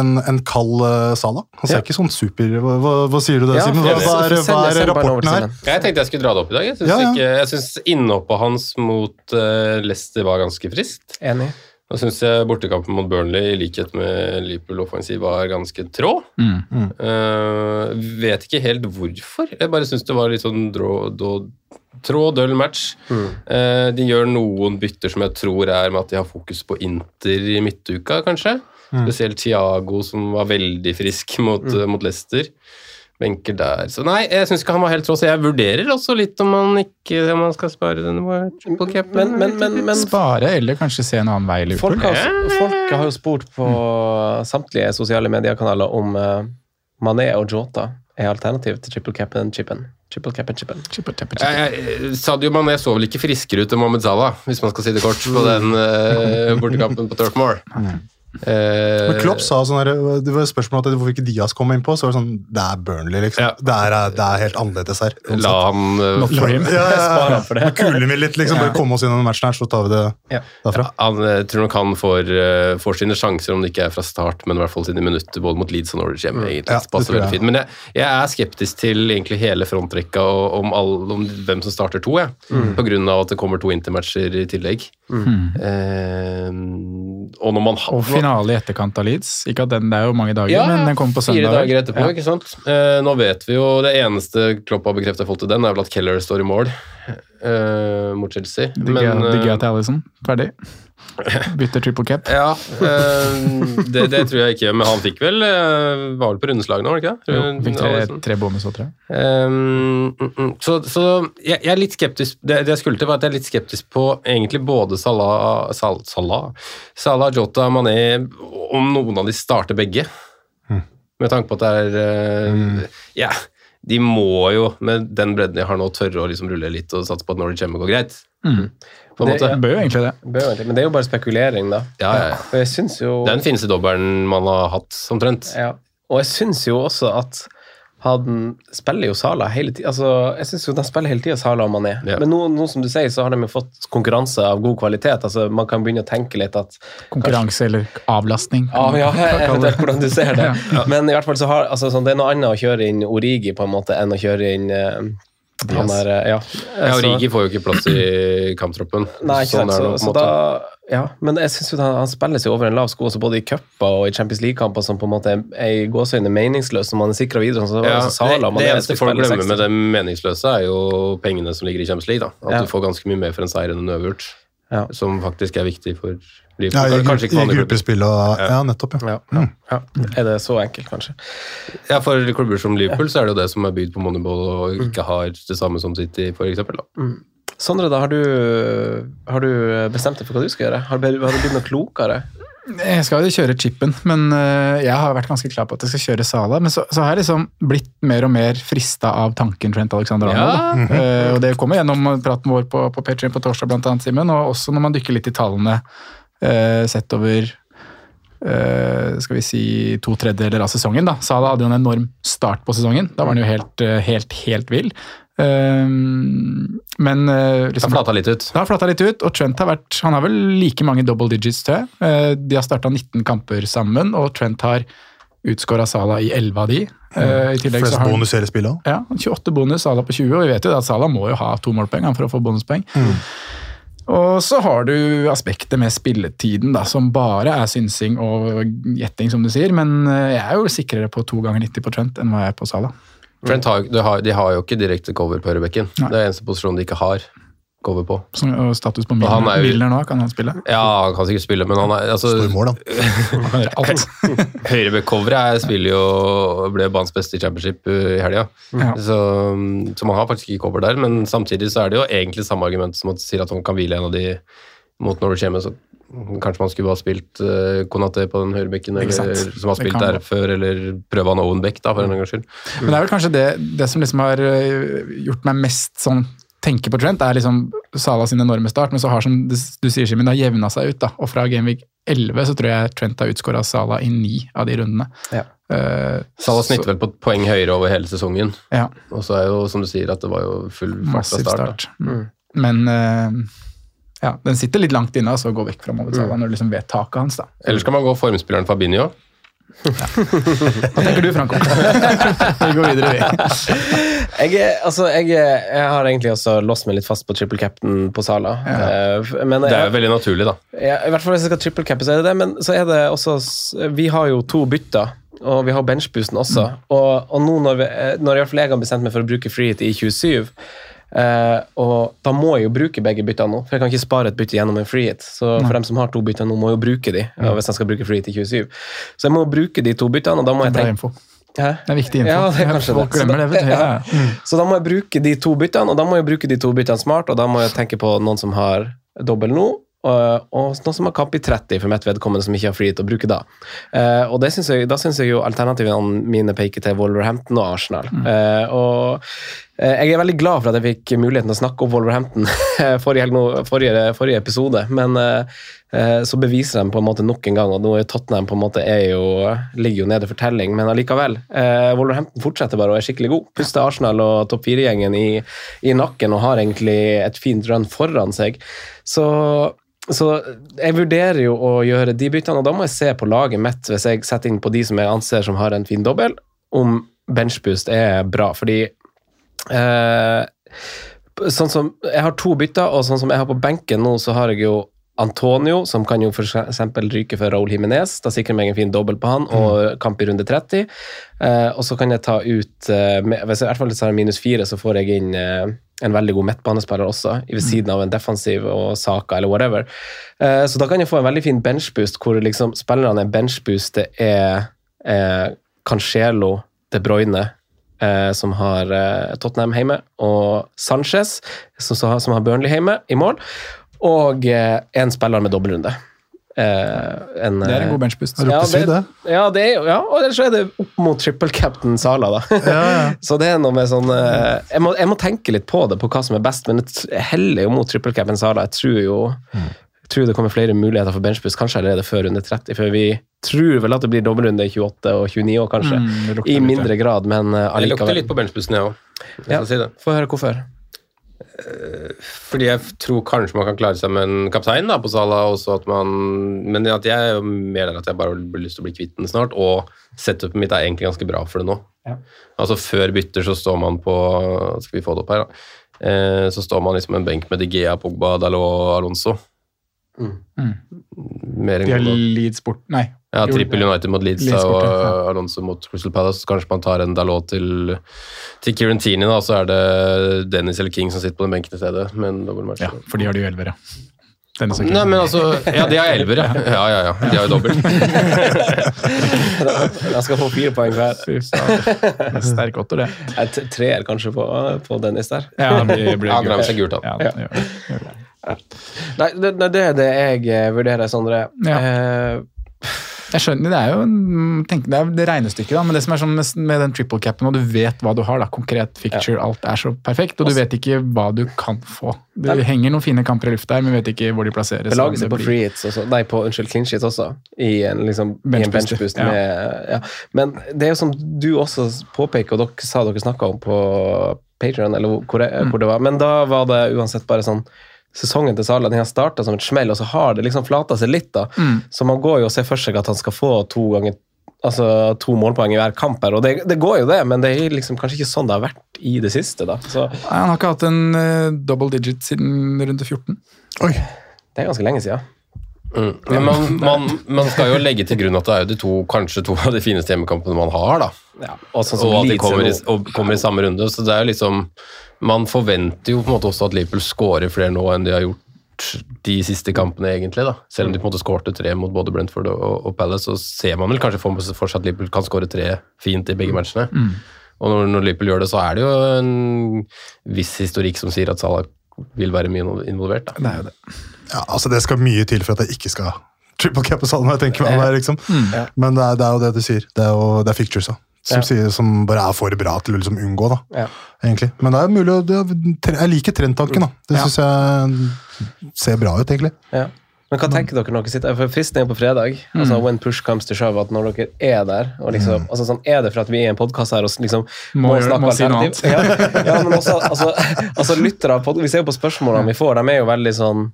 en, en kald uh, Sala. Han ser Ja. ikke sånn super Hva, hva, hva sier du det, Ja, Simen? Hva, hva, er- hva er rapporten her? Jeg tenkte jeg skulle dra det opp i dag. Jeg syns Ja, ja. jeg syns innhoppet hans mot uh, Leicester var ganske friskt. Enig. Nå syns jeg bortekampen mot Burnley, i likhet med Liverpool offensiv, var ganske trå. Mm. Eh, vet ikke helt hvorfor. Jeg bare syns det var litt sånn drå, drå, trå, døll match. Eh, de gjør noen bytter som jeg tror er med at de har fokus på Inter i midtuka, kanskje. Spesielt Thiago, som var veldig frisk mot, uh, mot Leicester. Benker der. Så nei, jeg syns ikke han var helt rå, så jeg vurderer også litt om man ikke om man skal spare denne triple. Men, men, men, men Spare, eller kanskje se en annen vei i Liverpool. folk, har, folk har jo spurt på samtlige sosiale mediekanaler om uh, Mané og Jota er alternativ til triple capen chipen. Triple capen and chipen. Triple, triple, triple. jeg- Sadio Mané så vel ikke friskere ut enn Mohammed Salah, hvis man skal si det kort, på [LAUGHS] den uh, bortekampen på Turfmore. Eh, Men Klopp sa sånn her, Det var et spørsmål om hvorfor ikke Diaz kom inn på. Så var det sånn Det er Burnley, liksom. Ja. Det, er, det er helt annerledes her. La han uh, Not for him. Ja, ja, [LAUGHS] for det. Kulen vi litt, liksom. Bare komme oss gjennom matchen her, så tar vi det Ja. derfra. Han eh, tror nok han får, uh, får sine sjanser, om det ikke er fra start, men i hvert fall sine minutter både mot Leeds og Norwich hjemme. egentlig. Passer veldig jeg. fint. Men jeg, jeg er skeptisk til egentlig hele frontrekka og om, all, om hvem som starter to, jeg. På grunn av at det kommer to intermatcher i tillegg. Eh, og når man har finale i etterkant av Leeds. Ikke at den, Det er jo mange dager, Ja, men den kommer på søndag. Fire dager etterpå, Ja. ikke sant. Eh, nå vet vi jo Det eneste Klopp har bekreftet i forhold til den, er vel at Keller står i mål eh, mot Chelsea. Digga Men, eh, til Alison. Ferdig. Bytter triple cap. Ja, eh, det, det tror jeg ikke. Men han fikk vel eh, Var vel på rundeslag nå, var det ikke det? Jo, fikk tre, tre bonus òg, tror jeg. Um, mm, mm. så så jeg, jeg er litt skeptisk det, det jeg skulle til, var at jeg er litt skeptisk på egentlig både Salah, Sal, Salah, Salah Jota, Mané Om noen av de starter begge. Med tanke på at det er eh, Ja, de må jo, med den bredden de har nå, tørre å liksom rulle litt og satse på at Norwich hjemme går greit. På en Det- måte. Det bør jo egentlig det. Bør jo egentlig, Men det er jo bare spekulering, da. Ja, ja, ja. For jeg syns jo Det er den fineste dobbelen man har hatt, omtrent. Ja. Og jeg syns jo også at han spiller jo Sala hele tida. Altså, jeg syns jo de spiller hele tida Sala og Mané. Men nå, nå som du sier, så har de jo fått konkurranse av god kvalitet. Altså, man kan begynne å tenke litt at Konkurranse eller avlastning. Ja, ja, eventuelt hvordan du ser det. [LAUGHS] Ja. Men i hvert fall så har, altså, sånn, det er noe annet å kjøre inn Origi på en måte enn å kjøre inn eh, han der, eh, ja. Ja, Origi får jo ikke plass i kamptroppen. [CLEARS THROAT] Nei, ikke sant. Sånn er det Så, så da, ja, men jeg synes jo han, han spiller seg over en lav sko, også både i cuper og i Champions League-kamper som på en måte er, er i gåseøyne meningsløse, som man er sikra videre. Så, Ja, så Sala, det, det er- eneste folk glemmer 60. med det meningsløse, er jo pengene som ligger i Champions League. da. At Ja. du får ganske mye mer for en seier enn en uavgjort, som faktisk er viktig for Ja, i, i gruppespill og Ja, nettopp, ja. Mm. Ja. Er det så enkelt, kanskje? Ja, For klubber som Liverpool så er det jo det som er bygd på Moneyball og ikke har det samme som City, da. Mm. Sondre, da har du, har du bestemt deg for hva du skal gjøre? Har du, har du blitt noe klokere? Jeg skal jo kjøre chipen, men eh, jeg har vært ganske klar på at jeg skal kjøre Sala. Men så, så har jeg liksom blitt mer og mer frista av tanken Trent Alexander Arnold. Ja. Eh, og det kommer gjennom praten vår på, på Patreon på torsdag, blant annet, Simen. Og også når man dykker litt i tallene uh, sett over Uh, skal vi si to tredjedeler av sesongen. da. Sala hadde jo en enorm start på sesongen. Da var han jo helt, helt, helt vill. Eh, men liksom, Det har flata litt ut. det har flata litt ut, og Trent har vært Han har vel like mange double digits, tror jeg. Eh, De har starta 19 kamper sammen, og Trent har utskåra Sala i 11 av de. Eh, I tillegg så Flest har bonus i hele spillet ja, 28 bonus, Sala på 20, og vi vet jo at Sala må jo ha to målpoeng for å få bonuspoeng. Og så har du aspektet med spilletiden, da, som bare er synsing og gjetting, som du sier. Men jeg er jo sikrere på to ganger 90 på Trent enn hva jeg er på Sala. Trent har, de, har, de har jo ikke direkte cover på høyrebekken. Det er eneste posisjonen de ikke har cover på. Så, og status på Milner, er Milner nå, kan han spille? Ja, han kan sikkert spille, men han er altså, mål. [LAUGHS] Høyrebekk-coveret spiller jo ble banens beste i championship uh, i helga. Ja. Så, så man har faktisk ikke cover der, men samtidig så er det jo egentlig samme argument som at sier at han kan hvile en av de mot Norwich hjemme. så Kanskje man skulle ha spilt uh, Konaté på den høyrebekken, eller, som har spilt der før, eller prøve han Owen Beck, da, for en gangs skyld. Men det er vel kanskje det, det som liksom har øh, gjort meg mest sånn tenke på Trent, er liksom Sala sin enorme start, men så har som du du sier, Simen, det har jevna seg ut. da, Og fra Gameweek 11 så tror jeg Trent har utskåra Salah i ni av de rundene. Ja. Uh, Salah snitter vel på et poeng høyere over hele sesongen. Ja, Og så er jo, som du sier, at det var jo full fart fra start. da. start. Mm. Men øh, ja, den sitter litt langt inne, så går gå vekk fra Mohamed Salah når du liksom vet taket hans. da. Eller skal man gå formspilleren Fabinho? Hva tenker du, Franco? [LAUGHS] vi går videre, vi. Jeg, altså, jeg, jeg har egentlig også låst meg litt fast på triple cap'n på Sala. Ja. Men Det er jo veldig naturlig, da. ja, I hvert fall hvis jeg skal triple cappe, så er det det. Men så er det også Vi har jo to bytter. Og vi har benchboosten også. Og, og nå når, vi, eh, når jeg har bestemt meg for å bruke freehit i 27, eh, og da må jeg jo bruke begge byttene nå, for jeg kan ikke spare et bytte gjennom en freehit. Så for dem som har to bytter nå, må jo bruke de, ja, hvis jeg skal bruke freehit i 27. Så jeg må bruke de to byttene, og da må jeg tenke. Hæ? Det er viktig info. Ja, det er kanskje Folk det. Glemmer det. Ja, ja. Så da må jeg bruke de to byttene, og da må jeg bruke de to byttene smart, og da må jeg tenke på noen som har dobbel nå, og, og noen som har kamp i 30 for mitt vedkommende, som ikke har frihet å bruke da. Uh, og det synes jeg, da syns jeg jo alternativene mine peker til Wolverhampton og Arsenal. Eh, og eh, jeg er veldig glad for at jeg fikk muligheten å snakke om Wolverhampton [LAUGHS] forrige, helg forrige, forrige episode, men eh, eh, så beviser de på en måte nok en gang, og nå er Tottenham på en måte jo, ligger jo nede for telling, men allikevel. Eh, Wolverhampton fortsetter bare og er skikkelig god. Puster Arsenal og topp fire-gjengen i, i nakken og har egentlig et fint run foran seg. Så, så jeg vurderer jo å gjøre de byttene, og da må jeg se på laget mitt hvis jeg setter inn på de som jeg anser som har en fin dobbel, om benchboost er bra. Fordi eh, sånn som, Jeg har to bytter, og sånn som jeg har på benken nå, så har jeg jo Antonio, som kan jo eksempel ryke for Raúl Jiménez. Da sikrer jeg meg en fin dobbel på han, og kamp i runde 30. Eh, og så kan jeg ta ut eh, Hvis jeg i hvert fall tar minus fire, så får jeg inn eh, en veldig god midtbanespiller også, ved siden av en defensiv og Saka eller whatever. Eh, så da kan jeg få en veldig fin benchboost, hvor liksom spillerne er. Det er eh, Cancelo, De Bruyne, eh, som har eh, Tottenham hjemme, og Sanchez, som, som har- Burnley hjemme, i mål. Og eh, en spiller med dobbeltrunde. Eh, en, Det er en eh, god benchboost. Det, det? ja, det er, jo- ja, og ellers er det opp mot triple captain Sala, da. [LAUGHS] så det er noe med sånn jeg, må, jeg må tenke litt på det, på hva som er best, men jeg heller jo mot triple captain Sala. Jeg tror jo Jeg tror det kommer flere muligheter for benchbus kanskje allerede før runde 30. For vi tror vel at det blir dobbeltrunde i 28 og 29 år, kanskje. Mm, I mindre litt, grad, men allikevel. Jeg lukter litt på benchbussen, jeg òg. Ja, Si. Få høre hvorfor. Fordi jeg tror kanskje man kan klare seg med en kaptein da, på Sala. også at man, men at jeg er mer der at jeg bare har lyst til å bli kvitt den snart, og setupet mitt er egentlig ganske bra for det nå. Ja. Altså Før bytter så står man på Skal vi få det opp her, da? Eh, så står man liksom en benk med De Gea, Pogba, Dalot og Alonso. Mm. Mer De har. Leeds bort Nei. Ja, Trippel United mot Leeds, Leeds og borte, ja. Alonso mot Crystal Palace. Kanskje man tar en Dalot til, til Kirantini, da, så er det Dennis eller King som sitter på den benken i stedet. Men. Ja, for de har de jo elvere. Nei, men altså Ja, de har elver, ja. [LAUGHS] Ja, ja, ja. De har jo dobbelt. [LAUGHS] Jeg skal få fire poeng hver. Er Sterk åtter, det. Jeg t- treer kanskje på, på Dennis der. Ja, han blir, blir Ja, seg gult, da. Ja, det det. Det. Nei, det, det er det jeg eh, vurderer, Sondre. Ja. Eh, Jeg skjønner, Det er jo tenk, det, er det regnestykket, da, men det som er sånn med, med den triple capen, og du vet hva du har, da, konkret fixture, alt er så perfekt, og du vet ikke hva du kan få. Det Nei. henger noen fine kamper i lufta her, men vet ikke hvor de plasseres. Det lager seg på free hits også. Nei, på unnskyld, clean sheets også. I en, liksom, i en Benchboost, benchboost. ja. Med, ja. Men det er jo som du også påpeker, og dere sa dere snakka om på Patreon, eller hvor, Mm. hvor det var, men da var det uansett bare sånn Sesongen til Salah den har starta som et smell, og så har det liksom flata seg litt. da. Mm. Så man går jo og ser for seg at han skal få to ganger altså to målpoeng i hver kamp her, og det, det går jo det, men det er liksom kanskje ikke sånn det har vært i det siste. da. Så Nei, Han har ikke hatt en uh, double digit siden runde 14. Oi. det er ganske lenge siden. Mm. Men man, man, man skal jo legge til grunn at det er jo de to, kanskje to av de fineste hjemmekampene man har, da. Ja, og sånn og at de er kommer i, kommer i samme runde. Så det er jo liksom Man forventer jo på en måte også at Liverpool scorer flere nå enn de har gjort de siste kampene, egentlig. da. Selv om de på en måte skårte tre mot både Brentford og, og Palace, så ser man vel kanskje for seg at Liverpool kan skåre tre fint i begge matchene. Og når, når Liverpool gjør det, så er det jo en viss historikk som sier at Salah vil være mye involvert. da. Det er jo det. Ja, altså Det skal mye til for at jeg ikke skal triple cap på salen. jeg tenker meg det, liksom. Men det er, det er jo det du sier. Det er jo det er fictures. Som, Ja. sier, som bare er for bra til å liksom unngå, da. Ja. Egentlig. Men det er mulig å er, Jeg liker trendtanken, da. Det Ja. syns jeg ser bra ut, egentlig. Ja. Men hva tenker dere når dere sitter For Fristen er på fredag. Altså When push comes to shove. At når dere er der og liksom, altså sånn, Er det for at vi er i en podkast her og liksom Må snakke må si noe alternativ? Ja, ja, men også altså, altså lyttere av pod- Vi ser jo på spørsmålene vi får, de er jo veldig sånn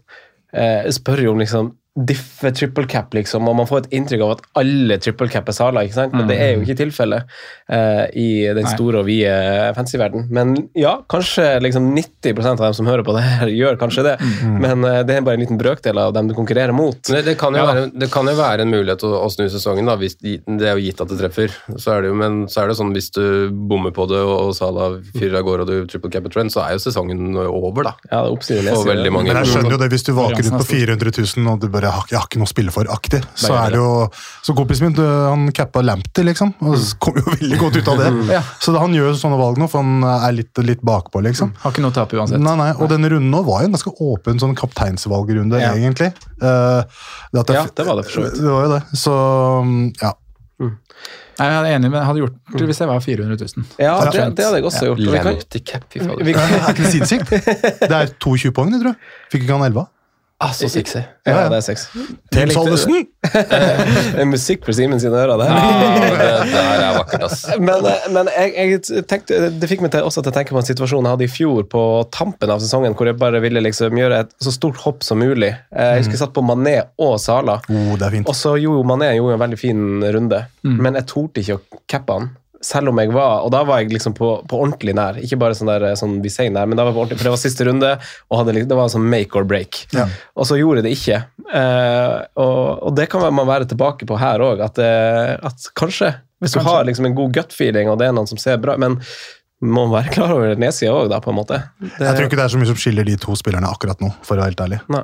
eh, Spør jo om liksom diffe triple cap, liksom, og man får et inntrykk av at alle triple cap er Sala, ikke sant? men det er jo ikke tilfellet uh, i den store og vide fancy-verden. Men ja, kanskje liksom 90% av dem som hører på det her, gjør kanskje det, men uh, det er bare en liten brøkdel av dem du konkurrerer mot. Det, det, kan jo Ja. være, det kan jo være en mulighet å, å snu sesongen, da, hvis det er jo gitt at det treffer. Så er det jo, men så er det sånn hvis du bommer på det og, og Sala fyrer av gårde og du triple cap trend, så er jo sesongen over, da. Ja, det er jeg, For veldig mange. Men jeg skjønner jo det hvis du vaker ut på 400 000 og du bare jeg har, jeg har ikke noe å spille for aktig. Så er det jo Så kompisen min, han cappa Lamptey, liksom. Og så kom jo veldig godt ut av det. [LAUGHS] Ja. Så han gjør sånne valg nå, for han er litt, litt bakpå, liksom. Har ikke noe å tape uansett. Nei, nei, og denne runden nå var jo en ganske åpen sånn kapteinsvalgrunde, Ja. egentlig. Uh, det at Ja, det var det for så vidt. Det var jo det. Så mm, ja. Nei, jeg er enig, men jeg hadde gjort det hvis jeg var 400 000. Ja, det, det hadde jeg også gjort. Og vi kan- vi Det kan- [LAUGHS] er ikke det sinnssykt? Det er 22 poeng, tror jeg. Fikk ikke han 11? Ah, så sexy. Ja, det er sex Til Salvesen! Det er musikk for Simen sine ører, det. Ah, [LAUGHS] det her er [LAUGHS] vakkert, ass. Men, men jeg, jeg tenkte, det fikk meg til, også til å tenke på en situasjon jeg hadde i fjor på tampen av sesongen, hvor jeg bare ville liksom gjøre et så stort hopp som mulig. Eh, Jeg husker jeg satt på Mané og Sala, Oh, det er fint. og så gjorde jo Mané gjorde en veldig fin runde, men jeg torde ikke å cappe han. Selv om jeg var Og da var jeg liksom på, på ordentlig nær. Ikke bare sånn der sånn vi sier nær, men da var jeg på ordentlig, for det var siste runde, og hadde, liksom- det var sånn make or break. Ja. Og så gjorde jeg det ikke. Eh, og, og det kan man være tilbake på her òg, at, eh, at kanskje Hvis du Kanskje. har liksom en god gut-feeling, og det er noen som ser bra Men må være klar over nedsida òg, da, på en måte. Det, Jeg tror ikke det er så mye som skiller de to spillerne akkurat nå, for å være helt ærlig. Nei.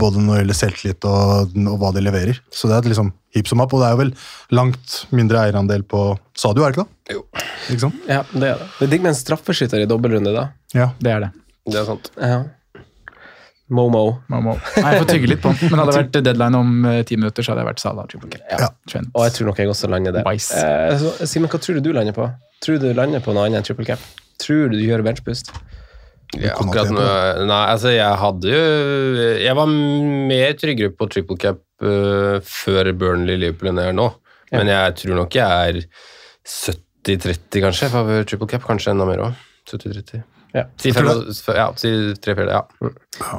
Både når det gjelder selvtillit og, og hva de leverer. Så det er liksom hip som opp, og det er jo vel langt mindre eierandel på Sadio, er det ikke det? Jo. Ikke sant? Ja, det er det. Det er digg med en straffeskytter i dobbeltrunde, da. Ja. Det er det. Det er sant. Ja. Momo. Momo. Nei, jeg får tygge litt på den. Men hadde det vært deadline om eh, ti minutter, så hadde jeg vært Salah. Ja. Ja. Og jeg tror nok jeg også lander der. Eh, så, Simen, hva tror du du lander på? Tror du du lander på noe annet enn triple cap? Tror du du gjør benchpust? Ja, akkurat nå Nei, altså, jeg hadde jo Jeg var mer tryggere på triple cap uh, før Burnley-Liverpool enn jeg er nå. Men jeg tror nok jeg er 70-30, kanskje, for triple cap. Kanskje enda mer òg. 70-30. Ja. Si fem, ja, si tre fjerde, ja.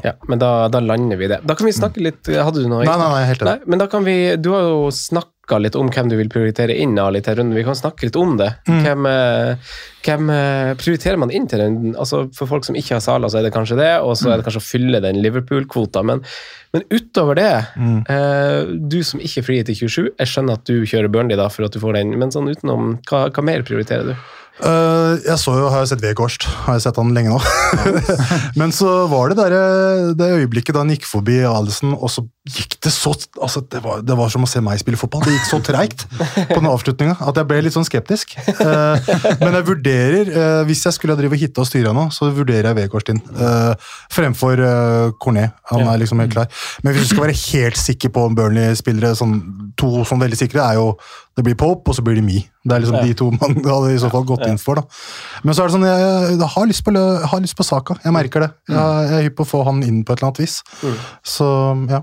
Ja, men da, da lander vi det. Da kan vi snakke litt Hadde du noe? Nei, nei, nei, helt enig. men da kan vi Du har jo snakka litt om hvem du vil prioritere inn litt her runden. Vi kan snakke litt om det. Mm. Hvem, eh, hvem eh, prioriterer man inn til den? Altså, for folk som ikke har Sala, så er det kanskje det, og så er det kanskje å fylle den Liverpool-kvota. Men, men utover det, Mm. eh, du som ikke er fri til 27, jeg skjønner at du kjører Burnley da for at du får den, men sånn utenom, hva, hva mer prioriterer du? Uh, jeg så jo, har jeg sett Weghorst, har jeg sett han lenge nå. [LAUGHS] Men så var det der, det øyeblikket da han gikk forbi Alison, og så gikk det så altså det, var, det var som å se meg spille fotball. Det gikk så treigt på den avslutninga at jeg ble litt sånn skeptisk. Eh, men jeg vurderer, eh, hvis jeg skulle drive og hitte og styre nå, så vurderer jeg Weghorst inn. eh, fremfor uh, Cornet. Han er liksom helt klar. Men hvis du skal være helt sikker på om Burnley-spillere, sånn, to sånn veldig sikre, er jo det blir Pope, og så blir det Me. Det er liksom Ja. de to man [LAUGHS] hadde i så fall gått inn for. da. Men så er det sånn, jeg, jeg har, lyst på, jeg har lyst på Saka. Jeg merker det. Jeg, jeg er hypp på å få han inn på et eller annet vis. Så ja.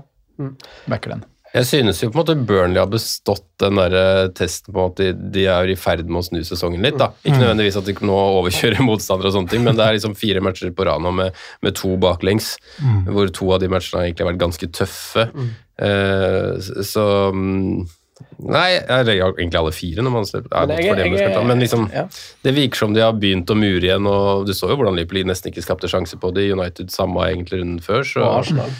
Backer den. Jeg synes jo på en måte Burnley har bestått den der eh, testen på at de, de er i ferd med å snu sesongen litt. da. Ikke nødvendigvis at de nå overkjører [LAUGHS] motstandere, og sånne ting, men det er liksom fire matcher på rad nå med, med to baklengs, hvor to av de matchene har egentlig vært ganske tøffe. Eh, så mm, Nei, ja, egentlig alle fire. når man slipper, ja, Men jeg, jeg- jeg- men liksom, ja. det virker som de har begynt å mure igjen. og Du så jo hvordan Liverpool nesten ikke skapte sjanse på det. United samme egentlig runden før. så... Og Arsenal.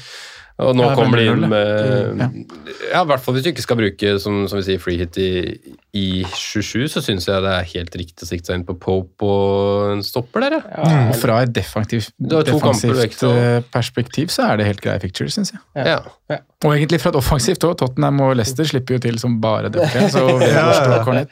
Og nå Ja, kommer de inn med Ja, i hvert fall hvis du ikke skal bruke som, som vi sier, free hit i, i 27, så syns jeg det er helt riktig å sikte seg inn på Pope og en stopper der, ja. Mm. Fra et defensivt, kamper eh, perspektiv så er det helt greie picture, syns jeg. ja. Og egentlig fra et offensivt òg. Tottenham og Leicester slipper jo til som bare [LAUGHS] det. Så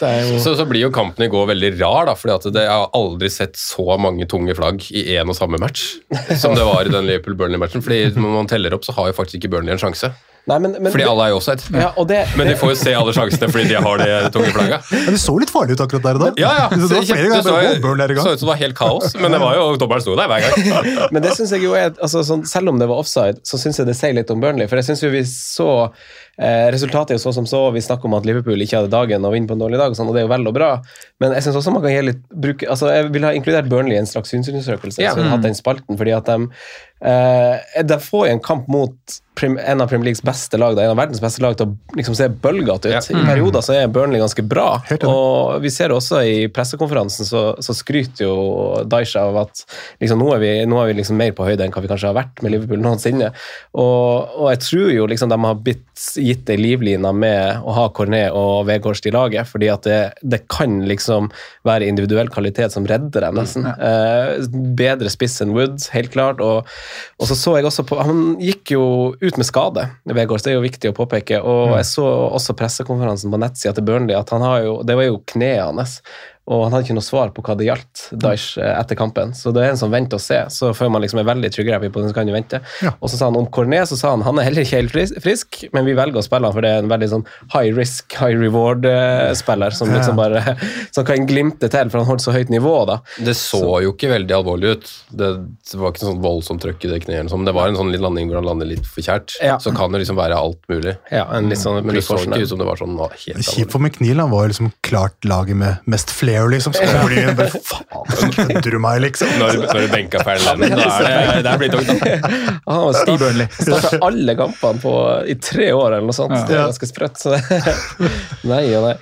er jo Så, så blir jo kampen i går veldig rar, da, fordi jeg har aldri sett så mange tunge flagg i én og samme match som det var i den Liverpool-Burnley-matchen. fordi når man teller opp, så har jo faktisk ikke Burnley en sjanse. Nei, men, men, Fordi alle er jo offside. ja, og det, Men de får jo se alle sjansene fordi de har de tunge flagga. [LAUGHS] Men det så litt farlig ut akkurat der og da. Ja, ja. Det det, det, det så, bare, «Wow, Burnley er i så ut som det var helt kaos, men det var jo dommeren sto der hver gang. [LAUGHS] Men det synes jeg jo er altså, sånn, Selv om det var offside, så syns jeg det sier litt om Burnley. For jeg synes jo vi så eh, Resultatet er jo så som så. Vi snakker om at Liverpool ikke hadde dagen og vinner på en dårlig dag, og, sånn, og det er jo vel og bra. Men jeg synes også man kan gi litt bruke, altså Jeg ville ha inkludert Burnley i en slags synsundersøkelse. Ja. Så vi hatt den spalten, fordi at de, eh, de får en kamp mot prim, en av Premier Leagues beste lag, da, en av verdens beste lag, til å liksom se bølgete ut. Ja. I perioder så er Burnley ganske bra. Og vi ser også i pressekonferansen så, så skryter jo Daisha av at liksom, nå er vi, nå er vi liksom mer på høyde enn hva vi kanskje har vært med Liverpool noensinne. Og, og jeg tror jo liksom de har blitt gitt ei livline med å ha Cornet og Vegårst i laget, fordi at det, det kan liksom være individuell kvalitet som redder dem, nesten. Eh, bedre spiss enn Woods, helt klart. Og, og så så jeg også på Han gikk jo ut med skade, Vegårst, det er jo viktig å påpeke. Og jeg så også pressekonferansen på nettsida til Burnley, at han har jo Det var jo kneet hans. Og han hadde ikke noe svar på hva det gjaldt Daesh eh, etter kampen. Så det er en som venter og ser. Så før man liksom er veldig trygg på den, så kan du vente. Og så sa han om Cornet, så sa han han er heller ikke helt frisk, men vi velger å spille han for det er en veldig sånn high risk, high reward-spiller som liksom bare [LAUGHS] som kan glimte til, for han holdt så høyt nivå, da. Det så jo ikke veldig alvorlig ut. Det, var ikke sånn voldsomt trøkk i det kneet. eller sånn, men Det var en sånn litt landing hvor han lander litt forkjært. Ja. Så kan det liksom være alt mulig. Ja, en litt sånn Men det så ikke ut som det var sånn helt alvorlig. Kjipt for McNeil, han var jo liksom klart laget med mest flair, liksom. Så kommer de inn bare Faen, kødder du meg, liksom? Når, når du benka Ferland, da er det, det er blitt tungt. [LAUGHS] Han har starta, starta alle kampene på, i tre år eller noe sånt. Det er ganske sprøtt. Så det, [LAUGHS] nei og nei.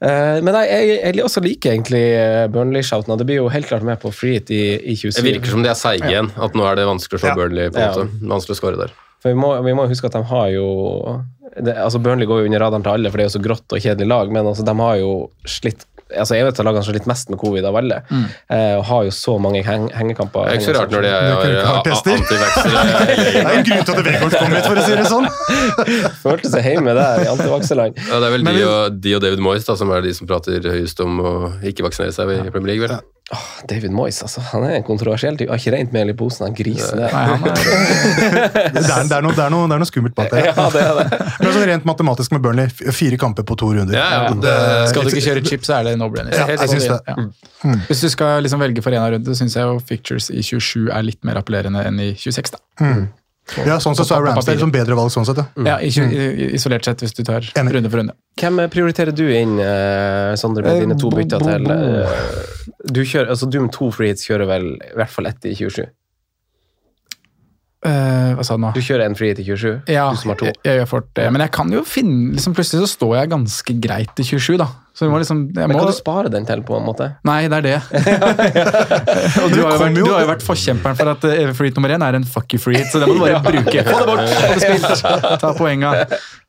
Eh, men nei, jeg, jeg også liker egentlig eh, Burnley-shouten. Det blir jo helt klart med på free hit i, i 27. Det virker som de er seige igjen. At nå er det vanskelig å slå Ja. Burnley. på en Ja. Vanskelig å skåre der. For vi må, vi må huske at de har jo det, altså Burnley går jo under radaren til alle, for det er jo så grått og kjedelig lag, men altså, de har jo slitt altså Jeg vet at lagene har litt mest med covid av alle, eh, og har jo så mange heng, hengekamper. Det er ikke så rart når de har er er ikke a- kartester. antivaxere. [LAUGHS] Det er en grunn til at Vegard kom hit, for å si det sånn. [LAUGHS] Følte seg hjemme der i antivakseland. Ja, det er vel de og, de og David Moyes da, som er de som prater høyest om å ikke vaksinere seg i Premier League. vel? David Moyes, altså. Han er en kontroversiell type. Har ikke rent mel i posen, han grisen der. [LAUGHS] Er, Det er, det er, noe, det er, noe, det er noe skummelt bak det. [LAUGHS] Ja, det er det. Men sånn rent matematisk med Burnley, fire kamper på to runder. Ja, ja, det, skal du ikke kjøre chip, så er det no-brainer. Ja, jeg synes det. Ja. Hvis du skal liksom velge for en av rundene, syns jeg jo fictures i 27 er litt mer appellerende enn i 26. da. Ja, sånn sett så er Ramsdale som bedre valg sånn sett, ja. Ja, i, Isolert sett, hvis du tar Enig. runde for runde. Hvem prioriterer du inn, uh, Sondre, med Eh, dine to bytter til eh, Du kjører, altså du med to free kjører vel i hvert fall ett i 27? Eh, hva sa du nå? Du kjører en free hit i 27? Ja, du som har to? jeg, jeg gjør fort det. Men jeg kan jo finne liksom Plutselig så står jeg ganske greit i 27, da. Så du må liksom jeg Men må, kan du spare den til, på en måte? Nei, det er det. [LAUGHS] [LAUGHS] og du har, jo vært, du har jo vært forkjemperen for at eh, free nummer én er en fuck you free hit, så det må du bare [LAUGHS] bruke. Få det bort! Ta poenga.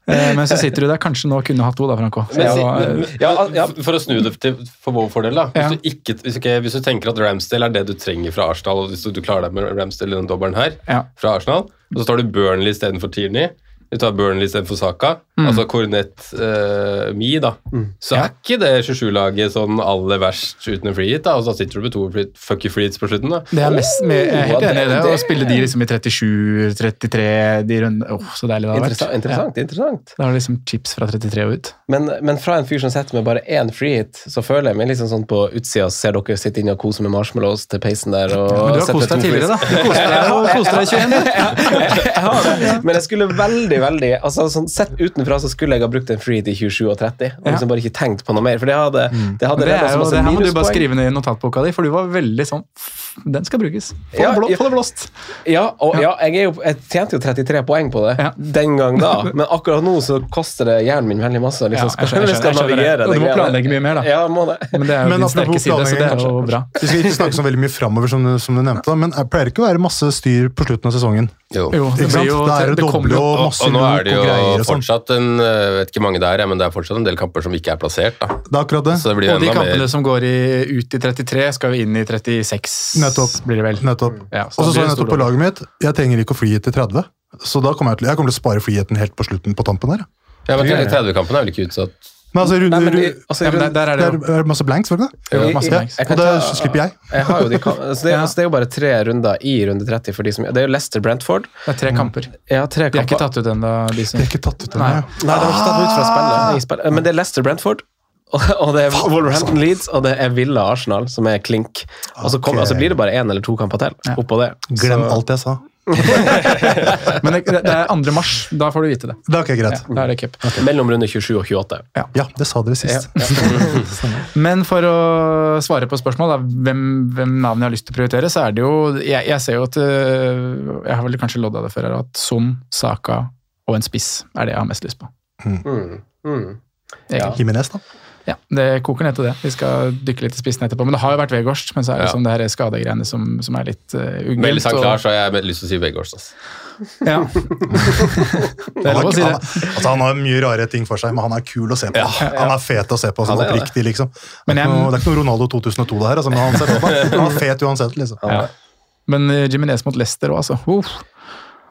Eh, Men så sitter du der, kanskje nå kunne hatt to, da, Franco. Var, eh, Ja, ja. For å snu det til, for vår fordel, da. Hvis, Ja. du ikke, hvis, ikke, hvis du tenker at Ramsdale er det du trenger fra Arsenal, og hvis du, du klarer deg med Ramsdale i den dobbelen her, Ja. fra Arsenal, og så tar du Burnley istedenfor Tierney, du tar Burnley istedenfor Saka, altså Cornet uh, Mi, da, så er ikke det 27-laget sånn aller verst uten en free hit, da, og så sitter du med to fucky freehits free hits på slutten, da. det er mest, med, jeg er helt enig i det. Å spille de liksom i 37-33 de rundene Åh, så deilig det hadde vært. Interessant. interessant, interessant. Da har du liksom chips fra 33 og ut. Men, men fra en fyr som sitter med bare én free hit, så føler jeg meg liksom sånn på utsida, ser dere sitte inne og kose med marshmallows til peisen der. Og Men du har kost deg tidligere, da. Du koste deg, koste deg i 21. [LAUGHS] jeg har det. Men jeg skulle veldig, veldig altså sånn Sett utenfra så skulle jeg ha brukt en free til 27 og 30. Og liksom bare ikke tenkt på noe mer. For det hadde, det hadde det, er jo, masse det her må du bare skrive ned i notatboka di, for du var veldig sånn Den skal brukes. Få, Ja, det, blå, ja. få det blåst. Ja, og ja, jeg, er jo, jeg tjente jo 33 poeng på det Ja. den gang da, [LAUGHS] men akkurat nå så koster det hjernen min veldig masse. Ja, Liksom, jeg skal, skjønner, jeg skjønner, jeg skjønner det. navigere Og du må planlegge mye mer, da. Ja, må det. Men det er jo Men din sterke side, så det er jo bra. Vi skal ikke snakke så veldig mye framover, som, du- som du nevnte, da, men det pleier ikke å være masse styr på slutten av sesongen. Jo, det Ikke blir jo det, det det kommer doble jo og nå er det jo sånn. fortsatt en Jeg vet ikke mange det er, men det er fortsatt en del kamper som ikke er plassert, da. Det er akkurat det. Så det blir Og de kampene mer som går i, ut i 33, skal jo inn i 36, Nettopp. blir det vel. Nettopp. Ja, Og så så jeg nettopp på laget mitt, jeg trenger ikke å fly til 30. Så da kommer jeg til, jeg kommer til å spare flyheten helt på slutten på tampen der. Ja, men 30-kampen er vel ikke utsatt? Men altså, rundt, Nei, men i- altså, Ja, men der, der er det det jo er, er masse blanks, var det ikke det? Jo, masse blanks. jeg Og det ta- slipper jeg. Jeg har jo de kam- altså det, er, [LAUGHS] Ja. altså det er jo bare tre runder i runde 30 for de som Det er jo Leicester Brentford. Det er tre kamper. Ja, tre De er ikke kamper. tatt ut ennå, de som Det er ikke tatt ut ennå. Nei. ja. Nei, de har ikke tatt ut fra spillet. i spillet. Men det er Leicester Brentford. [LAUGHS] Og, og det er Wolverhampton Leeds og det er Villa Arsenal, som er klink. Og så kom, og så blir det bare én eller to kamper til oppå det. Glem Så- alt jeg sa. [LAUGHS] Men det, det er 2. mars, da får du vite det. Det er greit. Ja, da er det cup. Mellom runde 27 og 28. Ja, det sa dere sist. [LAUGHS] Men for å svare på spørsmål, da, hvem, hvem navn jeg har lyst til å prioritere, så er det jo Jeg, jeg ser jo at øh, Jeg har vel kanskje lodda det før her, at Son, Saka og en spiss er det jeg har mest lyst på. Mm. Mm. Ja. Jimenez, da. Ja, Det koker ned til det. Vi skal dykke litt i spissen etterpå. Men det har jo vært Vegårst, men så er det Ja. sånn det her skadegreiene som, som er litt uh. Meldes han og- klar, så har jeg lyst til å si Vegårs. Altså. Ja. [LAUGHS] det er Han, lov å si han, altså, han har mye rare ting for seg, men han er kul å se på. Han er fet å se på, sånn Han er det. oppriktig, liksom. Det Men er, jeg- noe, det er ikke noe Ronaldo 2002 det her, altså, men han, ser på, han er fet uansett, liksom. Ja. Men uh, Jiminez mot Leicester òg, altså. Uff,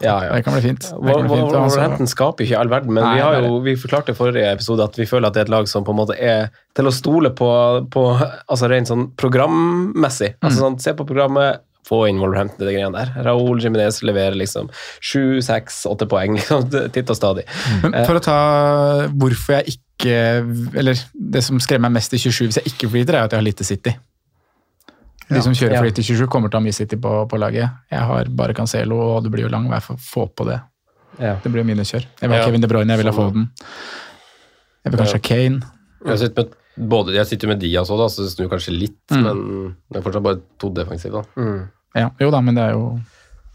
Ja, ja. det kan bli fint. Det Wol- kan bli fint. Wol- Altså, Wolverhampton skaper ikke all verden, men Nei, vi, har jo, vi forklarte i forrige episode at vi føler at det er et lag som på en måte er til å stole på, på altså rent sånn programmessig. Altså Mm. sånn, Se på programmet, få inn Wolverhampton i de greiene der. Raúl Jiminez leverer liksom sju, seks, åtte poeng [LAUGHS] liksom, titt og stadig. Men for å ta hvorfor jeg ikke Eller det som skremmer meg mest i 27 hvis jeg ikke flyter, er at jeg har lite City. De Ja. som kjører Ja. fly i 27, kommer til å ha mye City på, på laget. Jeg har bare Cancelo, og det blir jo lang vei for å få på det. Ja. Det blir jo kjør. Jeg vil ha Ja. Kevin De Bruyne, jeg vil ha Foden. Jeg vil kanskje ha Kane. Jeg sitter med, både, jeg sitter med Diaz òg, så det snur kanskje litt, Mm. men det er fortsatt bare to defensive. da. Mm. Ja, jo da, men det er jo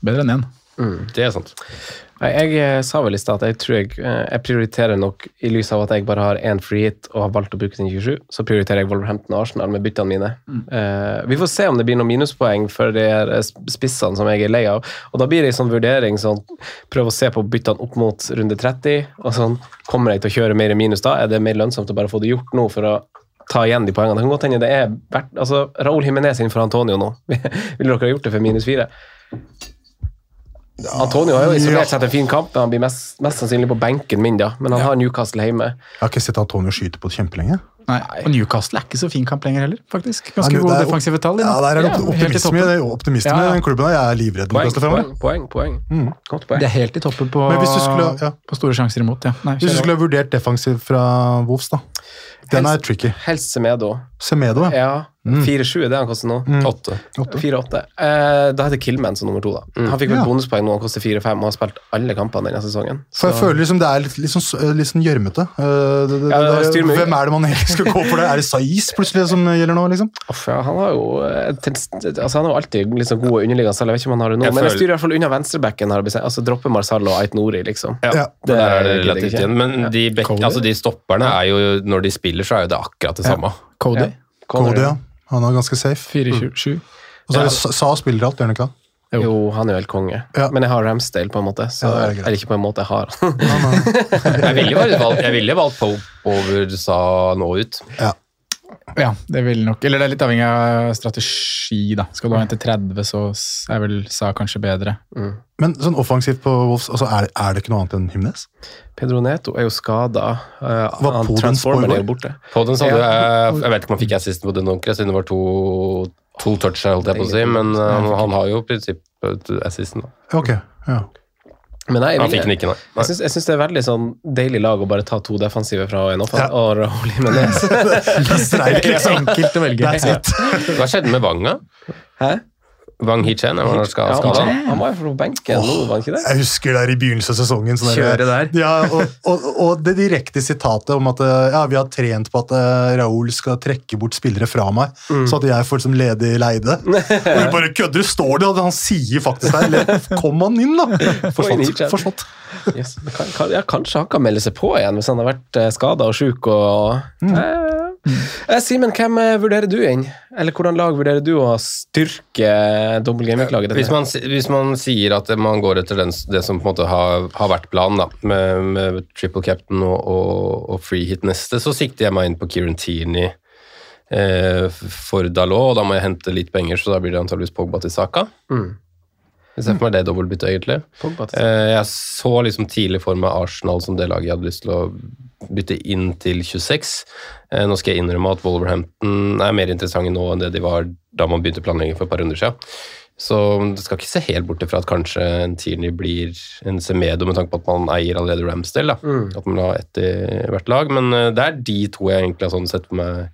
bedre enn én. Det er sant. Jeg, Jeg eh, sa vel i stad at jeg tror jeg, eh, jeg prioriterer nok, i lys av at jeg bare har én free hit og har valgt å bruke den 27, så prioriterer jeg Wolverhampton og Arsenal med byttene mine. Eh, vi får se om det blir noen minuspoeng for de spissene som jeg er lei av. Og da blir det en sånn vurdering sånn Prøv å se på byttene opp mot runde 30. og sånn, Kommer jeg til å kjøre mer i minus da? Er det mer lønnsomt å bare få det gjort nå for å ta igjen de poengene? Det kan godt hende det er verdt altså Raúl Himinez innenfor Antonio nå. [LAUGHS] Vil dere ha gjort det for minus fire? Antonio har jo isolert sett en fin kamp, men han blir mest, mest sannsynlig på benken min, da. Men han har Newcastle hjemme. Jeg har ikke sett Antonio skyte på kjempelenge. Nei. Og Newcastle er ikke så fin kamp lenger heller, faktisk. Ganske Ja, det gode defensive tall. Ja, der er det Ja, optimisme, det er optimisme Ja, ja. i den klubben. Jeg er livredd Poeng, Newcastle fremover. poeng, poeng. poeng. Mm. poeng. Det er helt i toppen på, Men hvis du skulle- ja. på store sjanser imot, ja. Nei, Hvis du skulle ha vurdert defensiv fra Wolves, da. Den er tricky. Helst Semedo. Semedo, ja. Ja. 4-7 er det han koster nå. Åtte. 4-8. Eh, da heter Killman som nummer to. da. Han fikk vel Ja. bonuspoeng nå, han koster 4-5 og har spilt alle kampene denne sesongen. For jeg føler liksom det er litt, litt sånn, litt sånn gjørmete. Eh, det- det- Ja, det det- Hvem er det man egentlig skal gå for det? Er det Saiz plutselig som gjelder nå, liksom? Ja, han har jo eh, altså, han har alltid sånn gode underliggende selv. Jeg vet ikke om han har det nå, Jeg men jeg styrer i hvert fall unna venstrebacken. har. Altså Droppe Marsal og Ait Nori, liksom. Ja. det er det relativt igjen. Men de, altså de stopperne er jo Når de spiller, så er jo det akkurat det samme. Cody. Cody, ja. Han er ganske safe. 4-7. Og så er det Sa spiller alt, gjør han ikke det? Jo, han er jo helt konge. Ja. Men jeg har Ramsdale, på en måte. Så, Ja, det er greit. eller ikke på en måte, jeg har [LAUGHS] Jeg ville valgt, jeg valgt Pope over Sa nå ut. Ja. Ja, det vil nok Eller det er litt avhengig av strategi, da. Skal du ha en til 30, så er vel Sa kanskje bedre. Men sånn offensivt på Wolves, altså er, er det ikke noe annet enn Himnes? Pedro Neto er jo skada. Var han Podens Transformer boy er jo borte. På den så hadde jeg Jeg vet ikke om han fikk assisten på den ordentlig, siden det var to, to touch, holdt jeg på å si, men uh, han har jo i prinsippet assisten. da. Ok, ja. Men nei, jeg, Han fikk den ikke, nei. jeg jeg syns det er veldig sånn deilig lag å bare ta to defensive fra en offensiv Ja. og Raúl Jiménez. Streik, så Enkelt å velge. Hva skjedde med Vanga? Hæ? Wang Hichen? Var han Ja, skada? han, var jo på benken nå, var han ikke det? Jeg husker der i begynnelsen av sesongen. Sånn Kjøret der. Ja, og, og, og det direkte sitatet om at eh, ja, vi har trent på at Raoul Raúl skal trekke bort spillere fra meg, Mm. så at jeg får liksom ledig leide. [LAUGHS] Og vi bare kødder, står det, og han sier faktisk der Kom han inn, da! [LAUGHS] Forstått. forsvant. Yes. Kan, kan, ja, kanskje han kan melde seg på igjen hvis han har vært uh, skada og sjuk. Og, eh, eh, Simen, hvem eh, vurderer du inn? Eller hvordan lag vurderer du å styrke Double Game-laget? Hvis hvis man sier at man går etter den, det som på en måte har, har vært planen, da, med, med triple captain og, og, og free hit neste, så sikter jeg meg inn på Kieran Tierney eh, for Dalot, og da må jeg hente litt penger, så da blir det antageligvis Pogba til Saka. Mm. Jeg ser for meg det dobbeltbyttet, egentlig. Eh, jeg så liksom tidlig for meg Arsenal som det laget jeg hadde lyst til å bytte inn til 26. Eh, nå skal jeg innrømme at Wolverhampton er mer interessante nå enn det de var da man begynte planleggingen for et par runder siden. Så det skal ikke se helt bort ifra at kanskje en Tierney blir en Semedo med tanke på at man eier allerede Ramsdale. Mm. At man har ha ett i hvert lag. Men eh, det er de to jeg egentlig har sånn sett på meg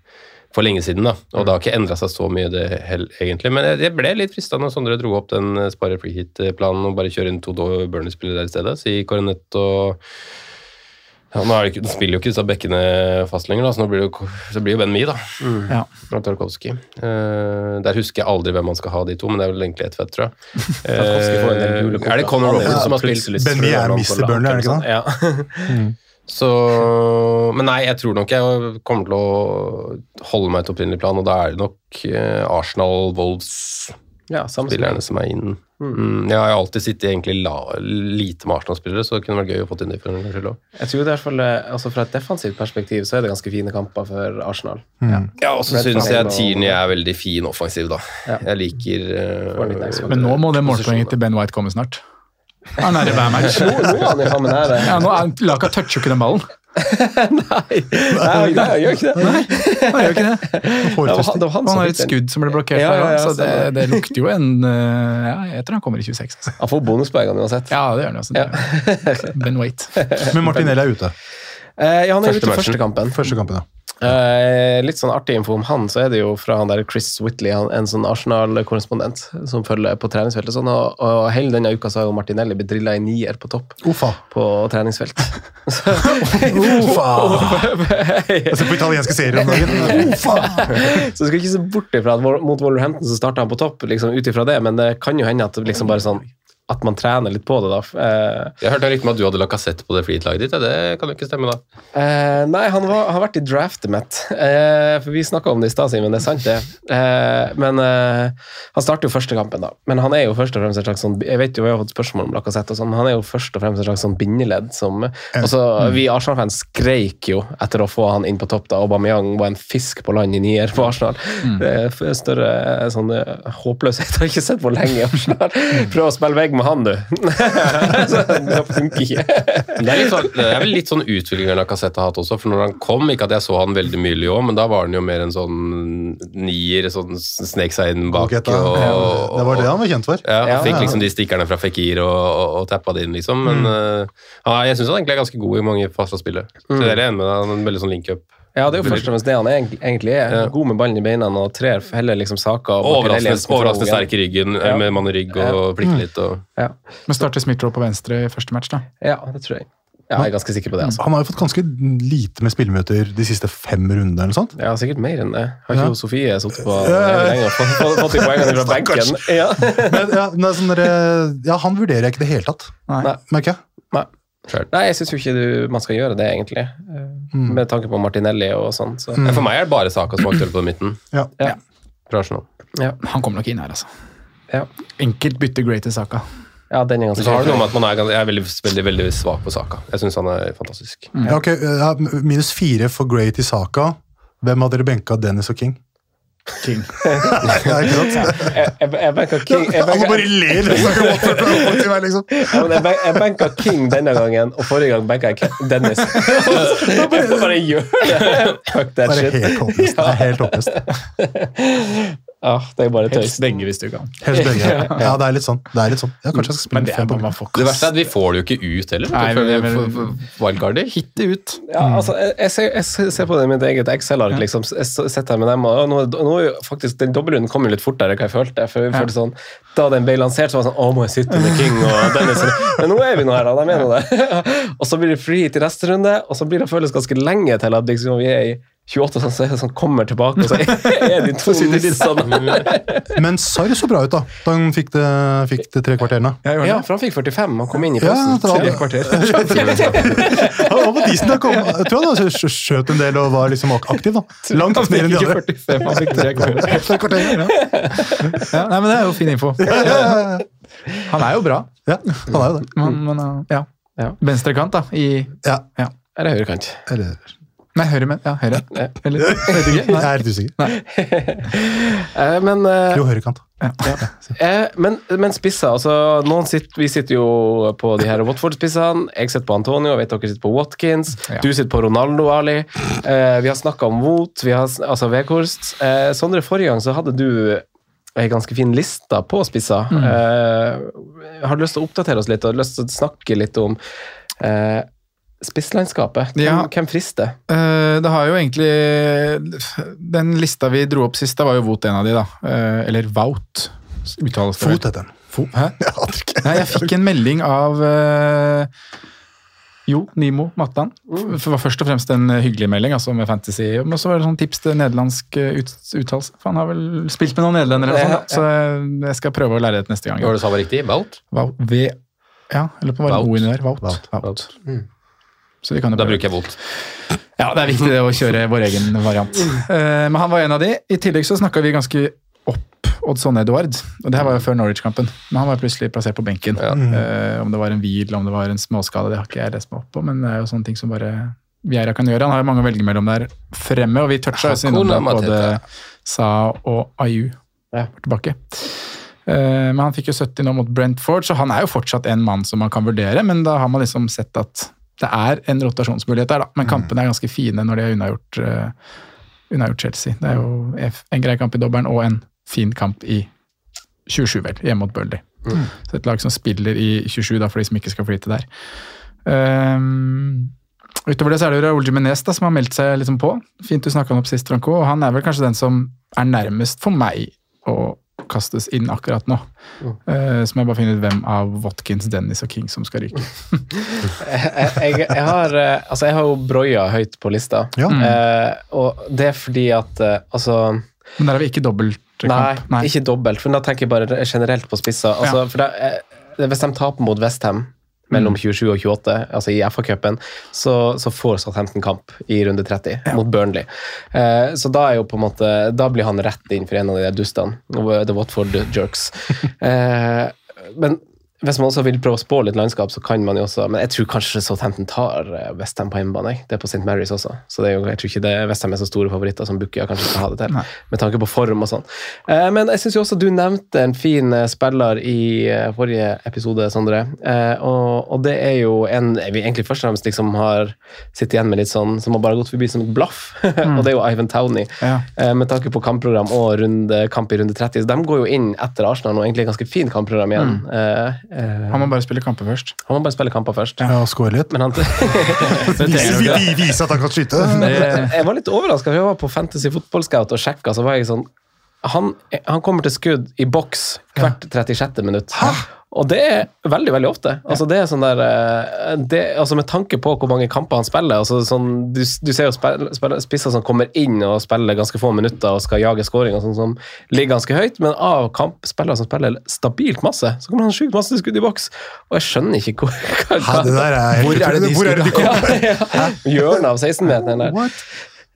for lenge siden. da, Og det har ikke endra seg så mye, det heller, egentlig. Men jeg, jeg ble litt frista når Sondre dro opp den eh, spare free hit-planen og bare kjøre inn to Burnley-spillere der i stedet. Si Coronet og ja, Nå er det ikke, spiller jo ikke disse bekkene fast lenger, da, så nå blir det jo, så blir jo Ben Mi, da. Ja. Og Tarkovskij. Eh, der husker jeg aldri hvem man skal ha de to, men det er vel egentlig ett fett, tror jeg. [LAUGHS] Tarkovskij får en del gule kort, er det. Conor Han ja, som har spilt spilt? Ben Mi er Mr. Burner, Burnley, er det ikke eller Ja. [LAUGHS] mm. Så Men nei, jeg tror nok jeg kommer til å holde meg til opprinnelig plan, og da er det nok eh, Arsenal, Wolves ja, samme spillerne som er inn. Mm, jeg har jo alltid sittet egentlig la, lite med Arsenal-spillere, så det kunne vært gøy å få inn de for en gangs skyld òg. Jeg tror i hvert fall, eh, altså Fra et defensivt perspektiv så er det ganske fine kamper for Arsenal. Ja, og så syns jeg Tierney er veldig fin offensiv, da. Ja. Jeg liker ekstra. Men nå må det målpoenget til Ben White komme snart. Han er i hver match. Nå, nå er han jo faen meg nære. Ja, nå er Laka [LAUGHS] Nei, nei, nei, jeg gjør ikke det. Nei, Han gjør ikke det. Det var, han- det var han Han har et skudd som ble blokkert Ja, ja, ja, så det, det lukter jo en eh, Ja, jeg tror han kommer i 26. Altså. Han får bonuspoengene uansett. Ja, det gjør han også. Ja. Ben Wait. Men Martinelli er ute. Eh, ja, han er Første ute i første kampen. Første kampen, ja. Eh, litt sånn artig info om han, så er det jo fra han der Chris Whitley, han, en sånn Arsenal-korrespondent som følger på treningsfeltet. Sånn, og, og hele denne uka så har jo Martinelli blitt drilla i nier på topp Ufa. på treningsfelt. [LAUGHS] Så. Jeg [LAUGHS] ser på italienske serier om dagen. Uffa. så du skal ikke se bort ifra at mot Wolverhampton så starta han på topp, liksom ut ifra det, men det kan jo hende at liksom bare sånn at man trener litt på det, da. Eh, Jeg hørte rykte om at du hadde Lacassette på det flitlaget ditt. ja, Det kan jo ikke stemme, da. Eh, nei, han var, har vært i draftet mitt. Eh, for vi snakka om det i stad, Simen. Det er sant, det. Eh, men eh, han starter jo første kampen, da. Men han er jo først og fremst et slags sånn Jeg vet jo, vi har fått spørsmål om lakassett og sånn, men han er jo først og fremst et slags sånn bindeledd som også, vi Arsenal-fans skreik jo etter å få han inn på topp, da. Aubameyang var en fisk på land i nier på Arsenal. Det er f- større eh, sånn håpløshet jeg har jeg ikke sett på lenge i Arsenal. Prøv å spille vegg med han, du. [LAUGHS] Så det funker ikke. Det er, litt sånn, det er vel litt sånn utvikling Lacassette har hatt også, for når han kom, ikke at jeg så han veldig mye i Lyon, men da var han jo mer en sånn nier, sånn snek seg inn bak. Getta. Og, og, det var det han var kjent for. Ja, han fikk liksom de stikkerne fra Fikir og, og, og tappa det inn, liksom. Men mm. uh, jeg syns han egentlig er ganske god i mange faser av spillet. Så det er enig med deg, han er en veldig sånn link-up. Ja, det er jo først og fremst det han egentlig- egentlig er. Ja. God med ballen i beina og trer heller liksom saker. Overraskende, overraskende sterk i ryggen, eh, Ja. med mann i rygg og plikke litt. Og, Ja. Men starter Smith-Roe på venstre i første match, da. ja, det tror jeg. Ja, jeg er ganske sikker på det. altså. Han har jo fått ganske lite med spilleminutter de siste fem rundene. eller sånt. Ja, sikkert mer enn det. Har ikke Ja. Sofie sittet på Ja, ja, ja. fått, de poengene fra benken? Ja. Men, ja, er sånn der, ja, han vurderer jeg ikke i det hele tatt, merker jeg. Nei. Nei, jeg syns jo ikke du, man skal gjøre det, egentlig. Mm. Med tanke på Martinelli og sånn. Så. Mm. For meg er det bare Saka som er aktuell på midten. Ja. Ja. Fra Arsenal. Ja. Han kommer nok inn her, altså. Ja. Enkelt bytte Great til Saka. ja, den er ganske Så har du noe med at man er, jeg er veldig, veldig, veldig svak på Saka. Jeg syns han er fantastisk. Ja, ok, Minus fire for Great til Saka. Hvem hadde dere benka Dennis og King? King. [LAUGHS] ja, ikke sant? Jeg, jeg, King jeg Alle bare ler! liksom. jeg, ben- benka King denne gangen, og forrige gang benka jeg Dennis. [LAUGHS] Jeg bare gjør det! Fuck that det shit. helt håpløst. [LAUGHS] Håpløst. Ah, det er bare tøys. Helst begge, hvis du kan. Helst begge. [LAUGHS] Ja, det er litt sånn. Det er litt sånn. Ja, kanskje jeg skal Men spille det fem på Det verste er at vi får det jo ikke ut heller. Nei, men- men- for- hit det Hitte ut. Ja, altså, jeg, jeg, ser, jeg ser på det i mitt eget Excel-ark. Liksom. Jeg sitter her med dem, og nå, nå er jo faktisk Den dobbeltrunden kom jo litt fortere enn hva jeg følte. For jeg følte sånn, Da den ble lansert, så var det sånn Å, må jeg sitte med King og Dennis? Men nå er vi nå her, da. De er nå det. [LAUGHS] og så blir det free til neste runde, og så blir det føles ganske lenge til at liksom, vi er i 28, sånn, så er det sånn kommer tilbake, og så er de to [LAUGHS] nissene Men Sarr så bra ut, da. Da han fikk det, fikk det tre kvarterene. Ja, for han fikk 45. Han kom inn i Ja, pausen. det Tre kvarter. [LAUGHS] Han var decent. kom. Jeg tror han skjø- skjøt en del og var liksom aktiv. da. Langt mer enn de andre. 45, han fikk [LAUGHS] tre kvarter. Kvarter, ja. Ja, nei, men det er jo fin info. Ja, ja, ja. Han er jo bra, ja, han er jo det. men, men ja. Ja. Venstrekant, da. I Ja. Eller høyrekant. Eller Nei, høyre, men ja, høyre. Eller jeg vet ikke. Jeg er litt usikker. [LAUGHS] Eh, men eh, Jo, høyrekant. Eh, men, men spisser, altså noen sitter, Vi sitter jo på de her Watford-spissene. Jeg sitter på Antonio, jeg vet dere sitter på Watkins. Ja. Du sitter på Ronaldo, Ali. Eh, vi har snakka om Wout, vi har, altså Weghorst. Eh, Sondre, forrige gang så hadde du ei ganske fin liste på spisser. Mm. Har du lyst til å oppdatere oss litt og lyst til å snakke litt om eh, spisslandskapet? Hvem, Ja. hvem frister? Eh, det har jo egentlig Den lista vi dro opp sist, da var jo Vot en av de, da. Eh, eller Vaut. Uttales det. Fot heter den. Fo Hæ? [LAUGHS] Jeg aner ikke. Nei, jeg fikk en melding av eh, Jo, Nimo Mattan. Mm. Det var først og fremst en hyggelig melding altså med fantasy. Men så var det sånn tips til nederlandsk ut, uttalelse. For han har vel spilt med noen nederlendere, eller ja. så jeg- jeg skal prøve å lære det neste gang. Hva var det du sa var riktig? Wout? Ja, eller på hva det var inni der. Vaut. Så vi kan jo Da bruker jeg volt. Ja, det er viktig det å kjøre vår egen variant. Eh, men han var en av de. I tillegg så snakka vi ganske opp Oddson Edward. Og det her var jo før Norwich-kampen. Men han var plutselig plassert på benken. Eh, om det var en hvil, om det var en småskade, det har ikke jeg lest meg opp på. Men det er jo sånne ting som bare Vieira kan gjøre. Han har jo mange å velge mellom der fremme, og vi toucha oss innom det, både Sa og Ayu Ja. tilbake. Eh, men han fikk jo 70 nå mot Brentford, så han er jo fortsatt en mann som man kan vurdere. Men da har man liksom sett at det er en rotasjonsmulighet der, da. Men kampene er ganske fine når de har unnagjort, uh, unnagjort Chelsea. Det er jo en grei kamp i dobbelen og en fin kamp i 27, vel, hjemme mot Burnley. Så et lag som spiller i 27, da, for de som ikke skal flyte der. Um, utover det så er det jo Raúl Jiménez da, som har meldt seg liksom på. Fint du snakka han opp sist, Franco. Og han er vel kanskje den som er nærmest for meg å kastes inn akkurat nå. Eh, så må jeg bare finne ut hvem av Watkins, Dennis og King som skal ryke. [LAUGHS] jeg, jeg, jeg, har, eh, altså jeg har jo Broya høyt på lista. Ja. uh, og det er fordi at uh, altså Men der har vi ikke dobbeltkamp. Nei, ikke dobbelt, for da tenker jeg bare generelt på spisser. Altså, for da, eh, hvis de taper mot Westham mellom 27 og 28, altså i FA-cupen, så, så får Southampton kamp i runde 30 mot Burnley. Eh, så da er jo på en måte Da blir han rett inn for en av de dustene. The Watford jerks. [LAUGHS] eh, men hvis man også vil prøve å spå litt landskap, så kan man jo også Men jeg tror kanskje Southampton tar eh, Westham på hjemmebane. Det er på St. Mary's også. Så det jo, jeg tror ikke det Westham er så store favoritter som Bookia kanskje skal ha det til. Med tanke på form og sånn. Eh, men jeg syns jo også du nevnte en fin eh, spiller i forrige episode, Sondre. Og, og det er jo en vi egentlig først og fremst liksom har sittet igjen med litt sånn som har bare gått forbi som et blaff. [LAUGHS] og det er jo Ivan Towney. Ja. Med tanke på kampprogram og runde, kamp i runde 30. Så de går jo inn etter Arsenal og egentlig ganske fint kampprogram igjen. Eh, Han må bare spille kamper først. han må bare spille kamper først. Ja, Skåre litt. Men han, [LAUGHS] Vise, [LAUGHS] vise at han kan skyte. [LAUGHS] jeg var litt overraska. Jeg var på Fantasy Football Scout og sjekka, så var jeg sånn han, han kommer til skudd i boks hvert 36. minutt. Og det er veldig veldig ofte. Altså det er sånn der, eh, det, altså Med tanke på hvor mange kamper han spiller altså sånn, du, du ser jo spisser som kommer inn og spiller ganske få minutter og skal jage skåring, og sånn som ligger ganske høyt, men av kampspillere som spiller stabilt masse, så kommer han sjukt masse skudd i boks. Og jeg skjønner ikke hvor hva, Hæ, er Hvor er det de. Hvor er det de kommer? [LAUGHS] ja, ja. Hjørnet av 16-meteren der. What?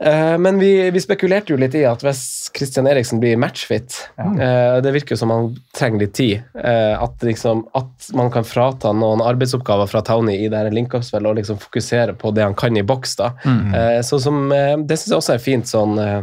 Eh, men vi, vi spekulerte jo litt i at hvis Christian Eriksen blir matchfit ja. Det virker jo som han trenger litt tid. eh, at, liksom, at man kan frata noen arbeidsoppgaver fra Townie i det link-up-spillet og liksom fokusere på det han kan i boks. da. Mm. så som, eh, det syns jeg også er fint sånn eh,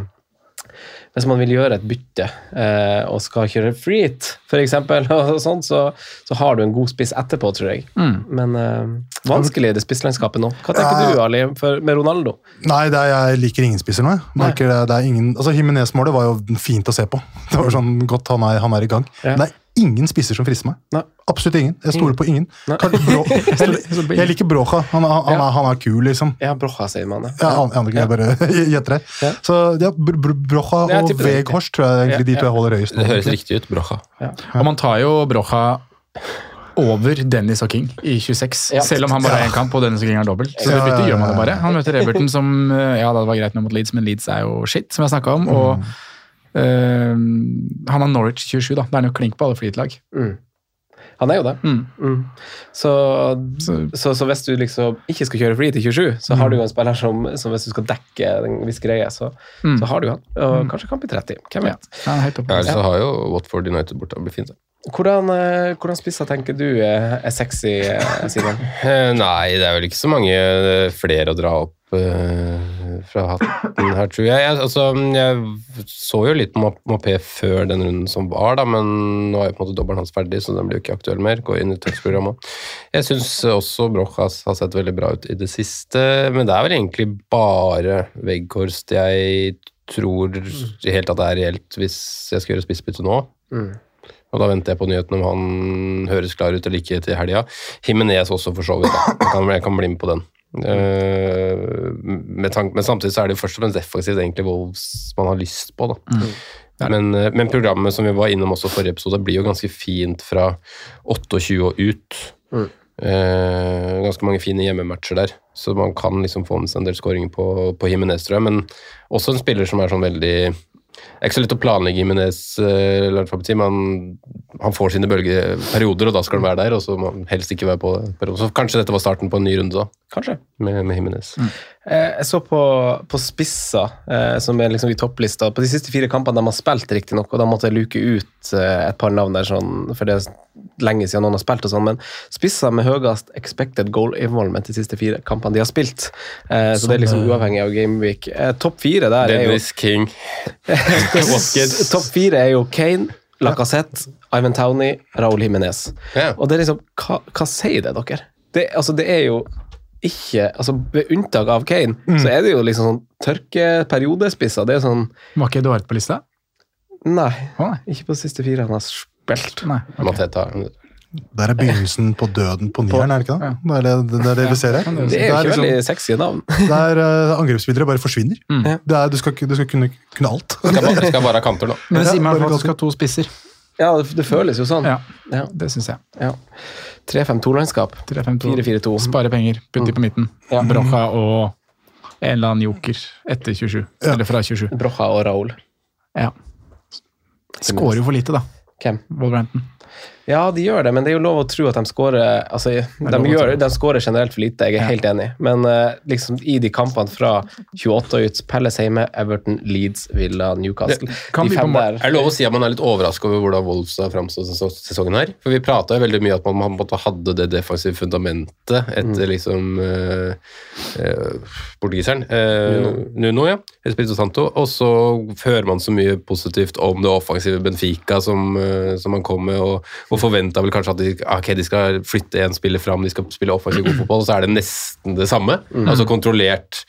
hvis man vil gjøre et bytte eh, og skal kjøre freet, f.eks., [LAUGHS] og sånt, så, så har du en god spiss etterpå, tror jeg. Men eh, vanskelig det spisslandskapet nå. Hva tenker Ja. du, Ali, for, med Ronaldo? Nei, det er, jeg liker ingen spisser nå. jeg. Merker det, det er ingen, altså Jimenez-målet var jo fint å se på. [LAUGHS] Det var sånn godt han er, han er i gang. Ja. Men det er ingen spisser som frister meg. Nei. Absolutt ingen. Jeg stoler på ingen. Bro, [LAUGHS] jeg liker Brocha. Han, han, han, Ja. han er kul, liksom. Ja, Brocha, sier man det. Ja, han, han, jeg bare [LAUGHS] gjetter det. Ja. Så ja, Br Br Brocha og. Veghorst tror jeg egentlig de to jeg holder høyest. Det høres riktig ut. Brocha. Og man tar jo Brocha over Dennis og King i 26, Ja. selv om han bare har én kamp og Dennis og King er dobbelt. Så det Ja, ja, byttet gjør man det bare. Han møter Everton som eh, Ja, det var greit nå mot Leeds, men Leeds er jo shit, som jeg snakka om. Og eh, han har Norwich 27, da. Da er han jo klink på alle flytlag. Han er jo det. Mm. Mm. Så, så, så hvis du liksom ikke skal kjøre fly til 27, så har du jo en spiller som, som hvis du skal dekke en viss greie, så, Mm. så har du han. Og kanskje kamp i 30. Hvem Ja, vet. høyt oppe. Ja, ellers så har jo Watford United borte. og befinner fint. Hvordan, eh, hvordan spisser tenker du er, sexy, eh, Simen? [LAUGHS] Eh, Nei, det er vel ikke så mange flere å dra opp uh, fra hatten her, tror jeg. Jeg, altså, jeg så jo litt Mopé før den runden som var, da, men nå er jo på en måte dobbelen hans ferdig, så den blir jo ikke aktuell mer. Går inn i tekstprogrammet. Jeg syns også Broch har, har sett veldig bra ut i det siste, men det er vel egentlig bare Veghorst jeg tror helt at det er reelt hvis jeg skal gjøre spissbytte nå. Og da venter jeg på nyheten om han høres klar ut eller ikke til helga. Himinez også, for så vidt. Jeg kan, jeg kan bli med på den. Uh, med tank, men samtidig så er det jo først og fremst defensivt egentlig Wolves man har lyst på. da. Men, eh, men programmet som vi var innom også forrige episode, blir jo ganske fint fra 28 og ut. Eh, ganske mange fine hjemmematcher der, så man kan liksom få med seg en del skåringer på, på Jimenez, tror jeg. Men også en spiller som er sånn veldig det er ikke så lett å planlegge Jimenez, uh, men han får sine bølgeperioder, og da skal han være der, og så må han helst ikke være på det. Så kanskje dette var starten på en ny runde, da, Kanskje. med, med Jimenez. Eh, Jeg så på, på spissa, eh, som er liksom i topplista. På de siste fire kampene de har spilt, riktignok, og da måtte jeg luke ut eh, et par navn der, sånn, for det lenge siden noen har spilt, og sånn, men spisser med høyest expected goal involvement de siste fire kampene de har spilt. Eh, så det er liksom Sånn, uavhengig av Gameweek. Eh, Topp fire der er jo Dennis King. [LAUGHS] Topp fire er jo Kane, Lacassette, Ivan Towney, Raúl Jimenez. Ja. Og det er liksom, hva, hva sier det dere? Det, altså, det er jo ikke altså Ved unntak av Kane, så er det jo liksom sånn tørkeperiodespisser. Det er sånn Var ikke Eduard på lista? Nei, nei. ikke på siste fire han har spilt. nei. okay. Mateta. Der er begynnelsen på døden på nieren, er det ikke det? Det er det, det, er det vi ser her. det Det er jo ikke liksom- veldig sexy navn. Der uh, angrepsspillere bare forsvinner. Mm. Det er, du, skal, du skal kunne, kunne alt. Skal bare, skal bare ha kanter nå. Men Ja, Simen har bare faktisk godt. hatt to spisser. Ja, det, det føles jo sånn. Ja, Ja, det syns jeg. ja. 3-5-2-landskap. 4-4-2. Spare penger, putte de på midten. Ja. Brocha og en eller annen joker etter 27. Ja. Eller fra 27. Brocha og Raúl. Ja. Skårer jo for lite, da. Hvem? Wolverhampton. Ja, de gjør det, men det er jo lov å tro at de skårer altså, de, gjør, de skårer generelt for lite, jeg er Ja. helt enig. Men uh, liksom i de kampene fra 28 og ut, Pelles hjemme, Everton, Leeds, Villa, Newcastle kan De fem der Er det lov å si at man er litt overraska over hvordan Wolves har framstått sesongen her? For vi prata jo veldig mye at man, man måtte hadde det defensive fundamentet etter liksom uh, portugiseren. Uh, Nuno, ja. Espirito Santo. Og så hører man så mye positivt om det offensive Benfica som, som man kom med, og, og forventa vel kanskje at de, okay, de skal flytte én spiller fram, de skal spille offensiv god fotball, og så er det nesten det samme. Altså kontrollert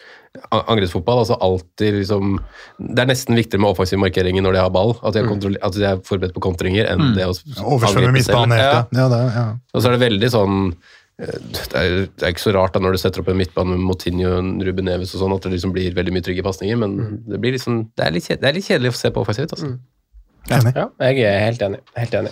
angrepsfotball. altså alltid liksom Det er nesten viktigere med offensiv markering når de har ball, at de er, kontrolle- at de er forberedt på kontringer, enn det å s- Oversvømme midtbanen Ja. ja. ja, det, ja. Og så er det veldig sånn eh, det er, det er ikke så rart da når du setter opp en midtbane med Motinho og Ruben Neves og sånn, at det liksom blir veldig mye trygge pasninger, men det, blir liksom, det, er litt det er litt kjedelig å se på offensivt. Altså. Enig. Ja, jeg er helt enig. Helt enig.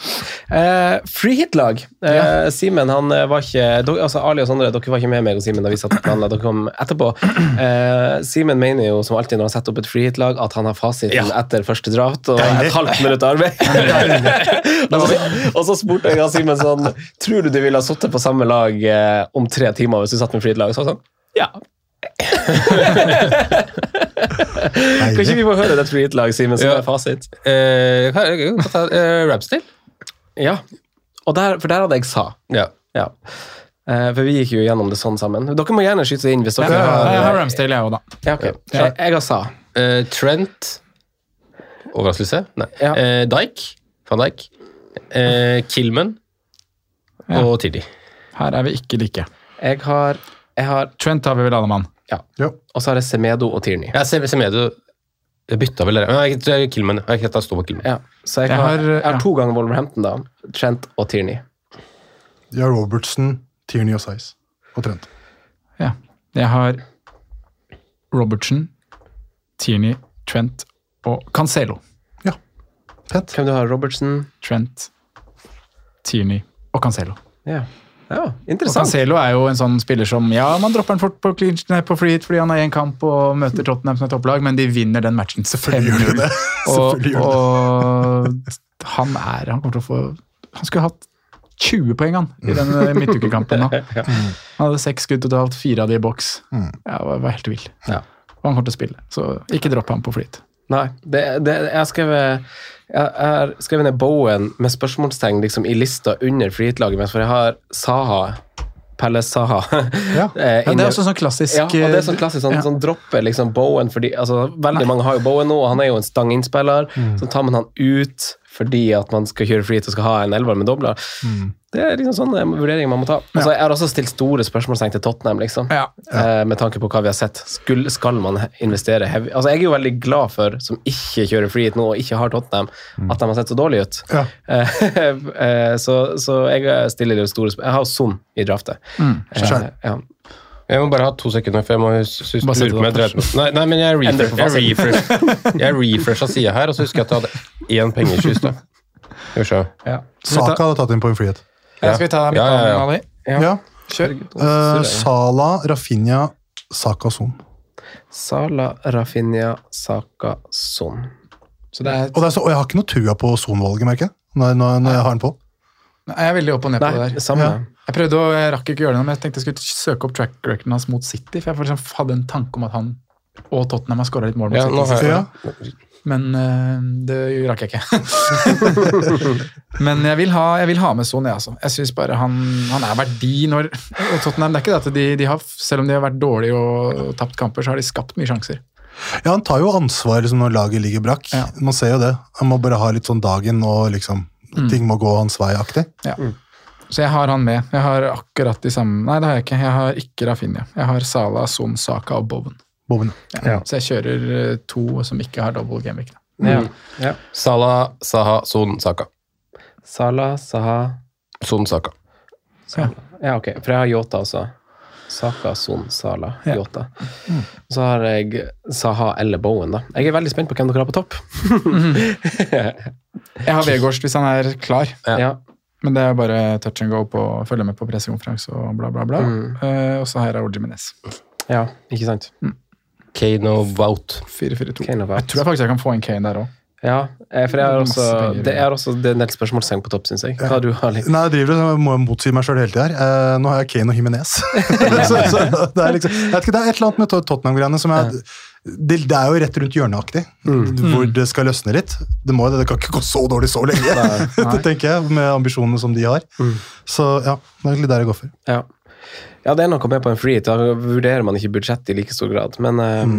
Eh, Freehit-lag. Eh, Simen, han eh, var ikke dere- altså Ali og Sondre, dere var ikke med meg og Simen da vi satt og planla. Dere kom etterpå. Eh, Simen mener jo som alltid når han setter opp et freehit-lag, at han har fasiten etter første draft og et halvt minutt arbeid. [LAUGHS] og, så, og så spurte jeg Simen sånn Tror du du ville ha sittet på samme lag eh, om tre timer hvis du satt med freehit-lag? Så sånn Ja. Kan ikke vi få høre det freehit-lag, Simen, som Ja. er fasit? Eh, eh, Ramsdale? Ja, og der, for der hadde jeg sa. Ja. Ja. Eh, for vi gikk jo gjennom det sånn sammen. Dere må gjerne skyte inn hvis dere Ja, har jeg har Ramsdale, jeg òg, da. Ja, okay. Jeg, jeg har sa. Eh, Trent Overraskelse? Nei. Ja. Eh, Dijk. Van Dijk. Eh, Kilman. Ja. Og Tiddy. Her er vi ikke like. Jeg har, jeg har Trent har vi vel alle mann. Ja. Jo. Og så har jeg Semedo og Tierney. Ja, Se- Semedo Jeg bytta vel det. Nei, jeg tror jeg- Kilman. Jeg jeg tar stå på Kilman. Ja. Så jeg Jeg har, har, jeg har ja. to ganger Wolverhampton, da. Trent og Tierney. Ja, Robertson, Tierney og Size. Og Trent. Ja. Jeg har Robertson, Tierney, Trent og Cancelo. Pent. Hvem du har? Robertson? Trent, Tierney og Cancelo. Ja. Ja Og. Cancelo er jo en sånn spiller som Ja, man dropper han fort på, på free hit fordi han har en kamp og møter Tottenham som et topplag, men de vinner den matchen. Selvfølgelig gjør de det. [LAUGHS] Og, det. og han er Han kommer til å få Han skulle hatt 20 poeng han, i den eh, midtukekampen. nå. [LAUGHS] Han hadde seks skudd totalt, fire av de i boks. Mm. Ja, var, var helt vill. Ja. Og han kommer til å spille, så ikke dropp ham på flyt. Nei, det, det, jeg skrev jeg har skrevet ned Bowen med spørsmålstegn liksom, i lista under freehit-laget mitt, for jeg har Saha. Pelle Saha. [LAUGHS] Ja. eh, Ja, det er også sånn klassisk Ja, og det er sånn klassisk sånn, ja. sånn dropper liksom Bowen fordi altså, Veldig mange har jo Bowen nå, og han er jo en stang-inn-spiller. Mm. Så tar man han ut fordi at man skal kjøre freehit og skal ha en elver med dobler. Mm. Det er liksom sånne vurderinger man må ta. Altså, jeg har også stilt store spørsmålstegn til Tottenham, liksom. Ja. Eh, med tanke på hva vi har sett. Skal, skal man investere heavy Altså, jeg er jo veldig glad for, som ikke kjører freehit nå og ikke har Tottenham, at de har sett så dårlige ut. Ja. [LAUGHS] Eh, så, så jeg stiller jo store spørsmål. Jeg har Son i draftet. Mm. Jeg må bare ha to sekunder, for jeg må lure på om jeg det drev Nei, nei, men jeg refresh- jeg refresh- [LAUGHS] jeg refresha sida her, og så husker jeg at jeg hadde én pengeskyss. da. Skal vi se. Ja. Saka hadde tatt inn på en frihet. ja, skal vi ta Ja, ja, ja. Kjør. Uh, Sala, Rafinha, Saka, Son. Sala, Rafinha, Saka, Son. Så det er, Og, det er så, og jeg har ikke noe trua på Son-valget, merker jeg. Når, når, når jeg har den på. jeg er veldig opp og ned på Nei, det der. samme. Ja. Jeg prøvde å, jeg rakk ikke å gjøre det, men jeg tenkte jeg skulle søke opp track recorden hans mot City. For jeg for eksempel hadde en tanke om at han og Tottenham har skåra litt mål mot Ja, City. nå har jeg- året. Men eh, det rakk jeg ikke. [LAUGHS] men jeg vil ha, jeg vil ha med Son, jeg, altså. Jeg syns bare han, han er verdi når og Tottenham, det er ikke det at de, de har, Selv om de har vært dårlige og tapt kamper, så har de skapt mye sjanser. Ja, Han tar jo ansvar liksom, når laget ligger brakk. Ja. Man ser jo det. Han må bare ha litt sånn dagen og liksom ting må gå hans vei aktig. Ja. Så jeg har han med. Jeg har akkurat de samme Nei, det har jeg ikke. Jeg har ikke Rafinha. Jeg har Sala, Son, Saka og Bowen. Bowen. Ja. Så jeg kjører eh, to som ikke har double gameweek. Mm. Ja. ja. Salah, Saha, Son, Saka. Sala, Saha Son, Saka. Sala. Ja, ok. For jeg har Yota også. Saka, Son, Sala, Ja. Yota. Så har jeg Saha eller Bowen, da. Jeg er veldig spent på hvem dere har på topp. [LAUGHS] Jeg har Vegårst hvis han er klar. Ja. Men det er bare touch and go på å følge med på pressekonferanse og bla, bla, bla. Mm. Eh, og så her jeg Raúl Jimenez. ja, ikke sant? Kane og Wout. 4-4-2. Kane og Wout. Jeg tror jeg faktisk jeg kan få en Kane der òg. Ja, eh, for jeg har også, det er også det er en del spørsmålstegn på topp, syns jeg. Hva du har litt Nei, jeg driver og må motsi meg sjøl hele tida her. Eh, nå har jeg Kane og Jimenez. [LAUGHS] så, så det, er liksom, jeg vet ikke, det er et eller annet med Tottenham-greiene som er det, det er jo rett rundt hjørneaktig, hvor det skal løsne litt. Det, må, det kan ikke gå så dårlig så lenge, [LAUGHS] det tenker jeg, med ambisjonene som de har. Så ja, det er egentlig der jeg går for. Ja. ja, det er noe med på en free. Da vurderer man ikke budsjettet i like stor grad. Men mm.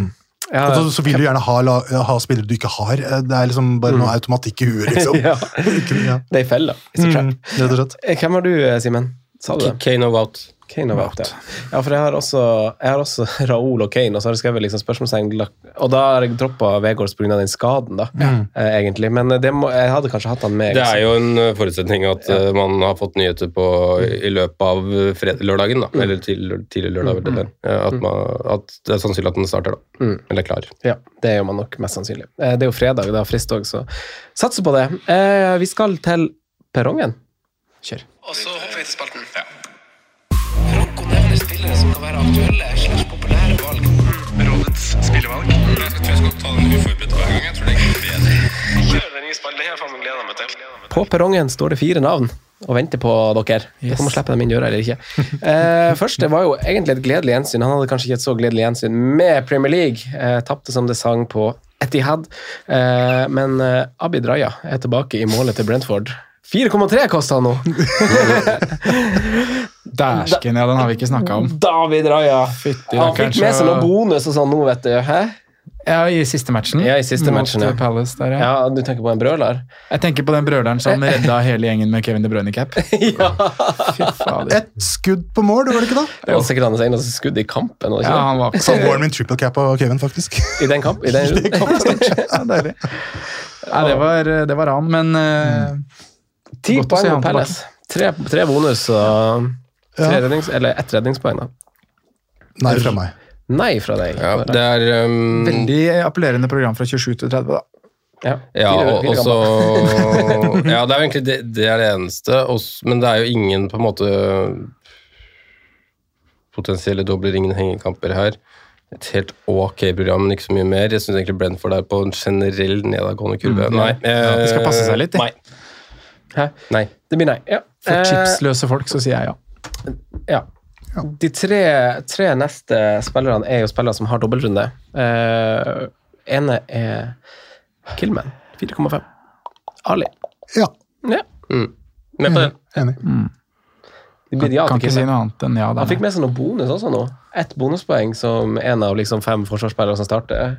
ja, så, så vil du gjerne ha, la, ha spillere du ikke har. Eh, Det er liksom bare noe automatikk i huet, [LAUGHS] liksom. ja, [LAUGHS] ja. det er ei felle. Mm, rett og slett. Eh, Hvem har du, eh, Simen? Sa du det? Kane og Wout. Kane har vært ja. ja, for jeg har også, jeg har også [LAUGHS] Raoul og Kane, og så har jeg skrevet liksom spørsmålstegn Og da har jeg droppa Vegårds pga. den skaden, da, eh, egentlig. Men det må, jeg hadde kanskje hatt han med. Det er jo en eh, forutsetning at ja. man har fått nyheter på i løpet av fred lørdagen, da. Eller til, tidlig lørdag. Mm. eller, eh, At, man, at det er sannsynlig at den starter, da. Eller er klar. Ja, det gjør man nok mest sannsynlig. Eh, Det er jo fredag, det er frist òg, så satser på det. Eh, Vi skal til perrongen. Kjør. Og så hopper vi til spalten. Franco aktuelle slags populære valg. Rådets spillevalg. Jeg tror jeg skal ta den uforberedt hver gang. Jeg tror det er bedre. Faen meg til. På perrongen står det fire navn og venter på dere. Dere må slippe dem inn døra eller ikke. [LAUGHS] Eh, første var jo egentlig et gledelig gjensyn. Han hadde kanskje ikke et så gledelig gjensyn med Premier League. Eh, Tapte som det sang på Etihad. Eh, men eh, Abid Raja er tilbake i målet til Brentford. 4,3 koster han nå! [LAUGHS] [LAUGHS] Dæsken, ja, den har vi ikke snakka om. David Raja. Fytti Han fikk med seg så- noe bonus og sånn nå, vet du. Hæ? Ja, i siste matchen. Ja, i siste mot matchen, ja. eh, Palace der, ja. Ja, du tenker på en brøler? Jeg tenker på den brøleren som redda hele gjengen med Kevin De Bruyne-cap. [LAUGHS] ja. Et skudd på mål, det var det ikke da? Det var sikkert hans eneste skudd i kampen. var Ja, han var Samboeren min triple cap av Kevin, faktisk. I den kamp? I [LAUGHS] den... [LAUGHS] ja, deilig. Nei, det var, det var han, men uh, Ti poeng på Palace. Tre, tre bonus og tre rednings, eller ett redningspoeng. da. Nei fra meg. Nei fra deg. Ja, det er um, veldig appellerende program fra 27 til 30, da. Ja, og så. [LAUGHS] Ja, det er jo egentlig det, det er det eneste, også, men det er jo ingen på en måte potensielle dobler, ingen hengekamper her. Et helt ok program, men ikke så mye mer. Jeg syns egentlig Brenford er på en generell nedadgående kurve. Mm, nei. ja. det skal passe seg litt, de. Nei. Hæ? nei. Det blir nei. Ja. For Eh, chipsløse folk så sier jeg ja. Ja. De tre, tre neste spillerne er jo spillere som har dobbeltrunde. Uh, ene er Killman, 4,5. Ali. Ja, Ja. Mm. Med på den. enig. Mm. blir ja Kan ikke si noe annet enn ja. Han fikk med seg noe bonus også nå. Ett bonuspoeng som en av liksom fem forsvarsspillere som starter.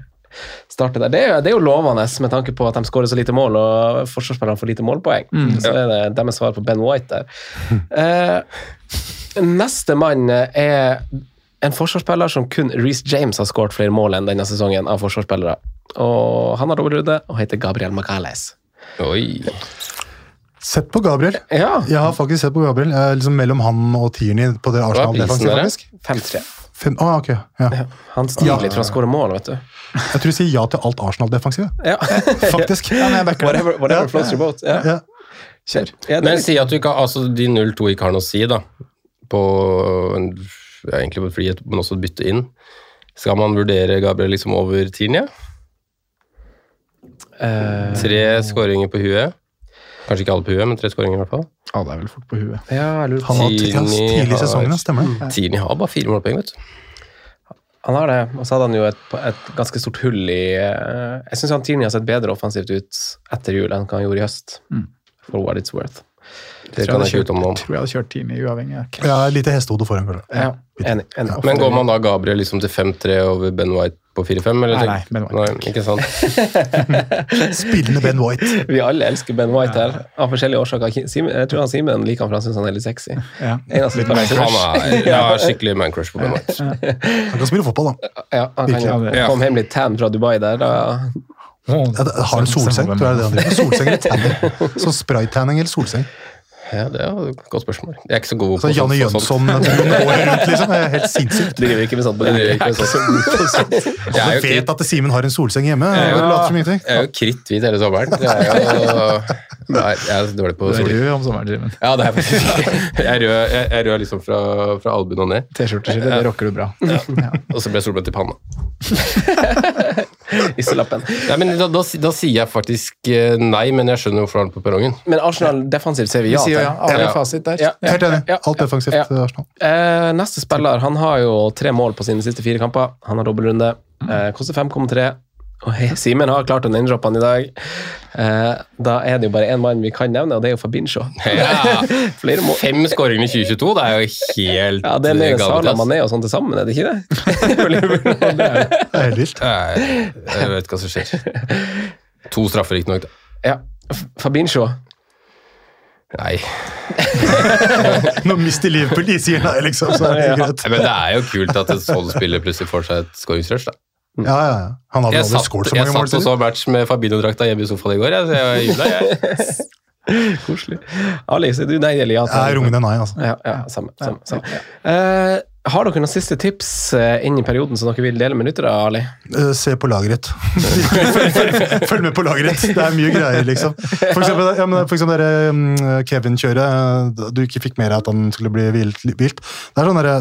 Starter der. Det er, jo- det er jo lovende med tanke på at de skårer så lite mål, og forsvarsspillerne får lite målpoeng. Så er det deres svar på Ben White der. [LAUGHS] Eh, neste mann er en forsvarsspiller som kun Reece James har skåret flere mål enn denne sesongen av forsvarsspillere. Og han har dobbeltrunde og heter Gabriel Magales. Oi. Sett på Gabriel. Ja, Jeg har faktisk sett på Gabriel. Jeg er liksom mellom han og Tierney på det Arsenal prisen faktisk. 5-3. Fem, ah, ok, ja. Han stiger Ja. litt for å skåre mål, vet du. Jeg tror du sier ja til alt Arsenal-defensivet. Ja. [LAUGHS] Faktisk. whatever whatever floats your boat. Ja. Ja. Kjør. Ja, Men si at du ikke, altså de 0-2 ikke har noe å si, da. På en, ja, egentlig på frihet, men også bytte inn. Skal man vurdere Gabriel liksom over Tierney? Eh, Tre skåringer på huet. Kanskje ikke alle på huet, men tre skåringer i hvert fall. Alle er vel fort på huet. ja, jeg lurer Han har tidlig i sesongen, stemmer det. Tierney har bare fire målpoeng, vet du. Han har det, og så hadde han jo et, et ganske stort hull i eh, Jeg syns Tierney har sett bedre offensivt ut etter jul enn hva han gjorde i høst. For what it's worth. Det kan jeg ikke utenom om. tror jeg hadde kjørt Tini uavhengig. Okay. Ja, lite hestehode foran, kanskje. Ja, enig. enig. Men går man da Gabriel liksom til 5-3 over Ben White på 4-5? eller? Nei, nei, Ben White. Nei, ikke sant? [LAUGHS] Spillende Ben White. [LAUGHS] Vi alle elsker Ben White her, av forskjellige årsaker. Jeg tror han Simen liker han for han syns han er litt sexy. Ja. Eneste Han er ja, skikkelig mancrush på Ben White. Han kan spille fotball, da. Ja, han kan jo Virkelig. komme hjem litt tan fra Dubai der. Da. Ja, har du solseng? Tror jeg det det han driver med. Solseng eller tanning? [LAUGHS] Så spraytanning eller solseng? Ja, det er et godt spørsmål. Jeg er ikke så god på Janne sånt- sånt. Jønsson året rundt, liksom. Det er helt sinnssykt. Driver ikke med sånt på Jeg er ikke så- Jeg er jo Jeg vet at Simen har en solseng hjemme. Ja. og later som ingenting. jeg er jo kritthvit hele sommeren. Jeg er, jo, [LAUGHS] Nei, jeg er dårlig på Du er rød om sommeren, Simen. Ja, det er jeg faktisk. Jeg er rød, jeg er rød liksom fra, fra albuen og ned, T-skjorteskille, det rocker du bra. Ja. og så ble jeg solbrent i panna. [LAUGHS] [LAUGHS] Isselappen. Nei, men da, da, da sier jeg faktisk eh, nei, men jeg skjønner hvorfor han er på perrongen. Men Arsenal defensivt sier vi Vi ja til. ja. Alle Ja. fasit der. Ja. Helt enig. Ja. Alt defensivt Ja. til Arsenal. Eh, neste spiller han har jo tre mål på sine siste fire kamper. Han har dobbeltrunde. Eh, koster 5,3. Og Simen har klart å name-droppe han i dag. Eh, da er det jo bare én mann vi kan nevne, og det er jo Fabinho. Ja. [LAUGHS] Fem skåringer i 2022, det er jo helt Ja, det er mer Salah. Mané og sånn til sammen, er det ikke det? [LAUGHS] [LAUGHS] Det er helt vilt. Jeg vet ikke hva som skjer. To straffer, riktignok. ja. Fabincho. Nei. Nå mister Liverpool de sier nei, liksom, så er det greit. Men det er jo kult at en sånn spiller plutselig får seg et skåringsrush, da. Ja, ja, ja. Han hadde Jeg aldri skåret så mange mål Jeg satt og så match med Fabinho-drakta hjemme i sofaen i går, jeg, så jeg jula, jeg. [LAUGHS] Koselig. Ali, sier du nei Elias. Jeg er rungende nei, altså. Ja, ja, samme. samme, samme. Uh, har dere noen siste tips eh, inn i perioden som dere vil dele med lyttere, Ali? Eh, Se på lageret. følg, [LAUGHS] følg med på lageret! Det er mye greier, liksom. For eksempel, ja, men for eksempel der, um, Kevin kjører, Du ikke fikk mer av at han skulle bli vilt. vilt. Det er sånn dere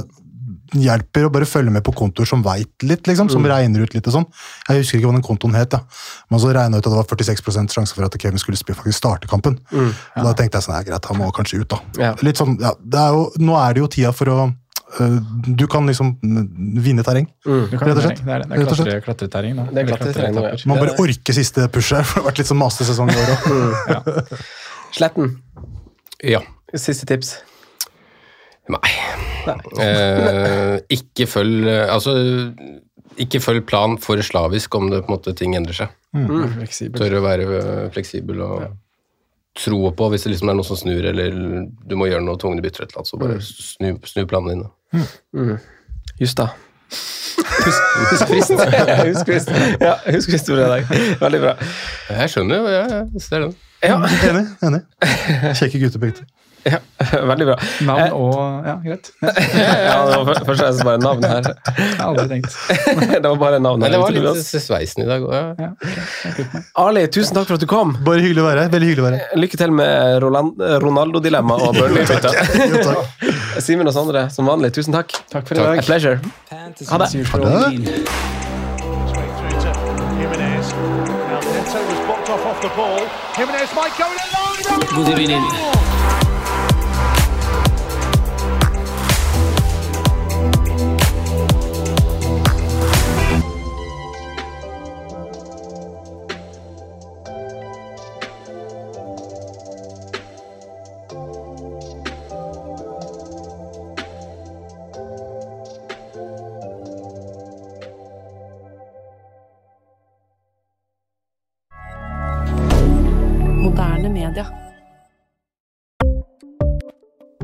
hjelper å bare følge med på kontoer som veit litt, liksom, som regner ut litt og sånn. Jeg husker ikke hva den kontoen het, ja. men så regna ut at det var 46% sjanse for at Kevin skulle faktisk starte kampen. Og Da tenkte jeg sånn, ja, greit, han må kanskje ut, da. Ja. Litt sånn, ja, det er jo, Nå er det jo tida for å øh, Du kan liksom mm, vinne terreng. mm. Rett og det slett. er det. Det er og klatre, klatreterreng nå. Det er klatreterreng ja. Man bare orker siste push her, [LAUGHS] for det har vært litt sånn mastesesong i år òg. Sletten, Ja. siste tips. Nei. Eh, ikke følg Altså, ikke følg plan for slavisk om det på en måte ting endrer seg. Mm. Tør å være øh, fleksibel og tro på hvis det liksom er noe som snur, eller du må gjøre noe tvungne bytter, eller et eller annet, så bare snu, snu planene dine. da Husk, husk frist. husk [LAUGHS] frist. Ja, husk frist for i dag. Veldig bra. Jeg skjønner jo, jeg, jeg ser den. Ja, Enig. enig. Kjekke to. Ja, [LAUGHS] veldig bra. Navn og Ja, greit. [LAUGHS] Ja, det var først og fremst bare navn her. [LAUGHS] Jeg har aldri tenkt. Det var bare navn Men her. det var litt sveisen i dag òg, ja. Ja. Ali, tusen takk for at du kom. Bare hyggelig å være her. Veldig hyggelig å være her. Lykke til med Ronaldo-dilemma og Burnley-bytta. Simen og Sondre, som vanlig, tusen takk. Takk for i A dag. pleasure. Ha det. Usual. det. Straight through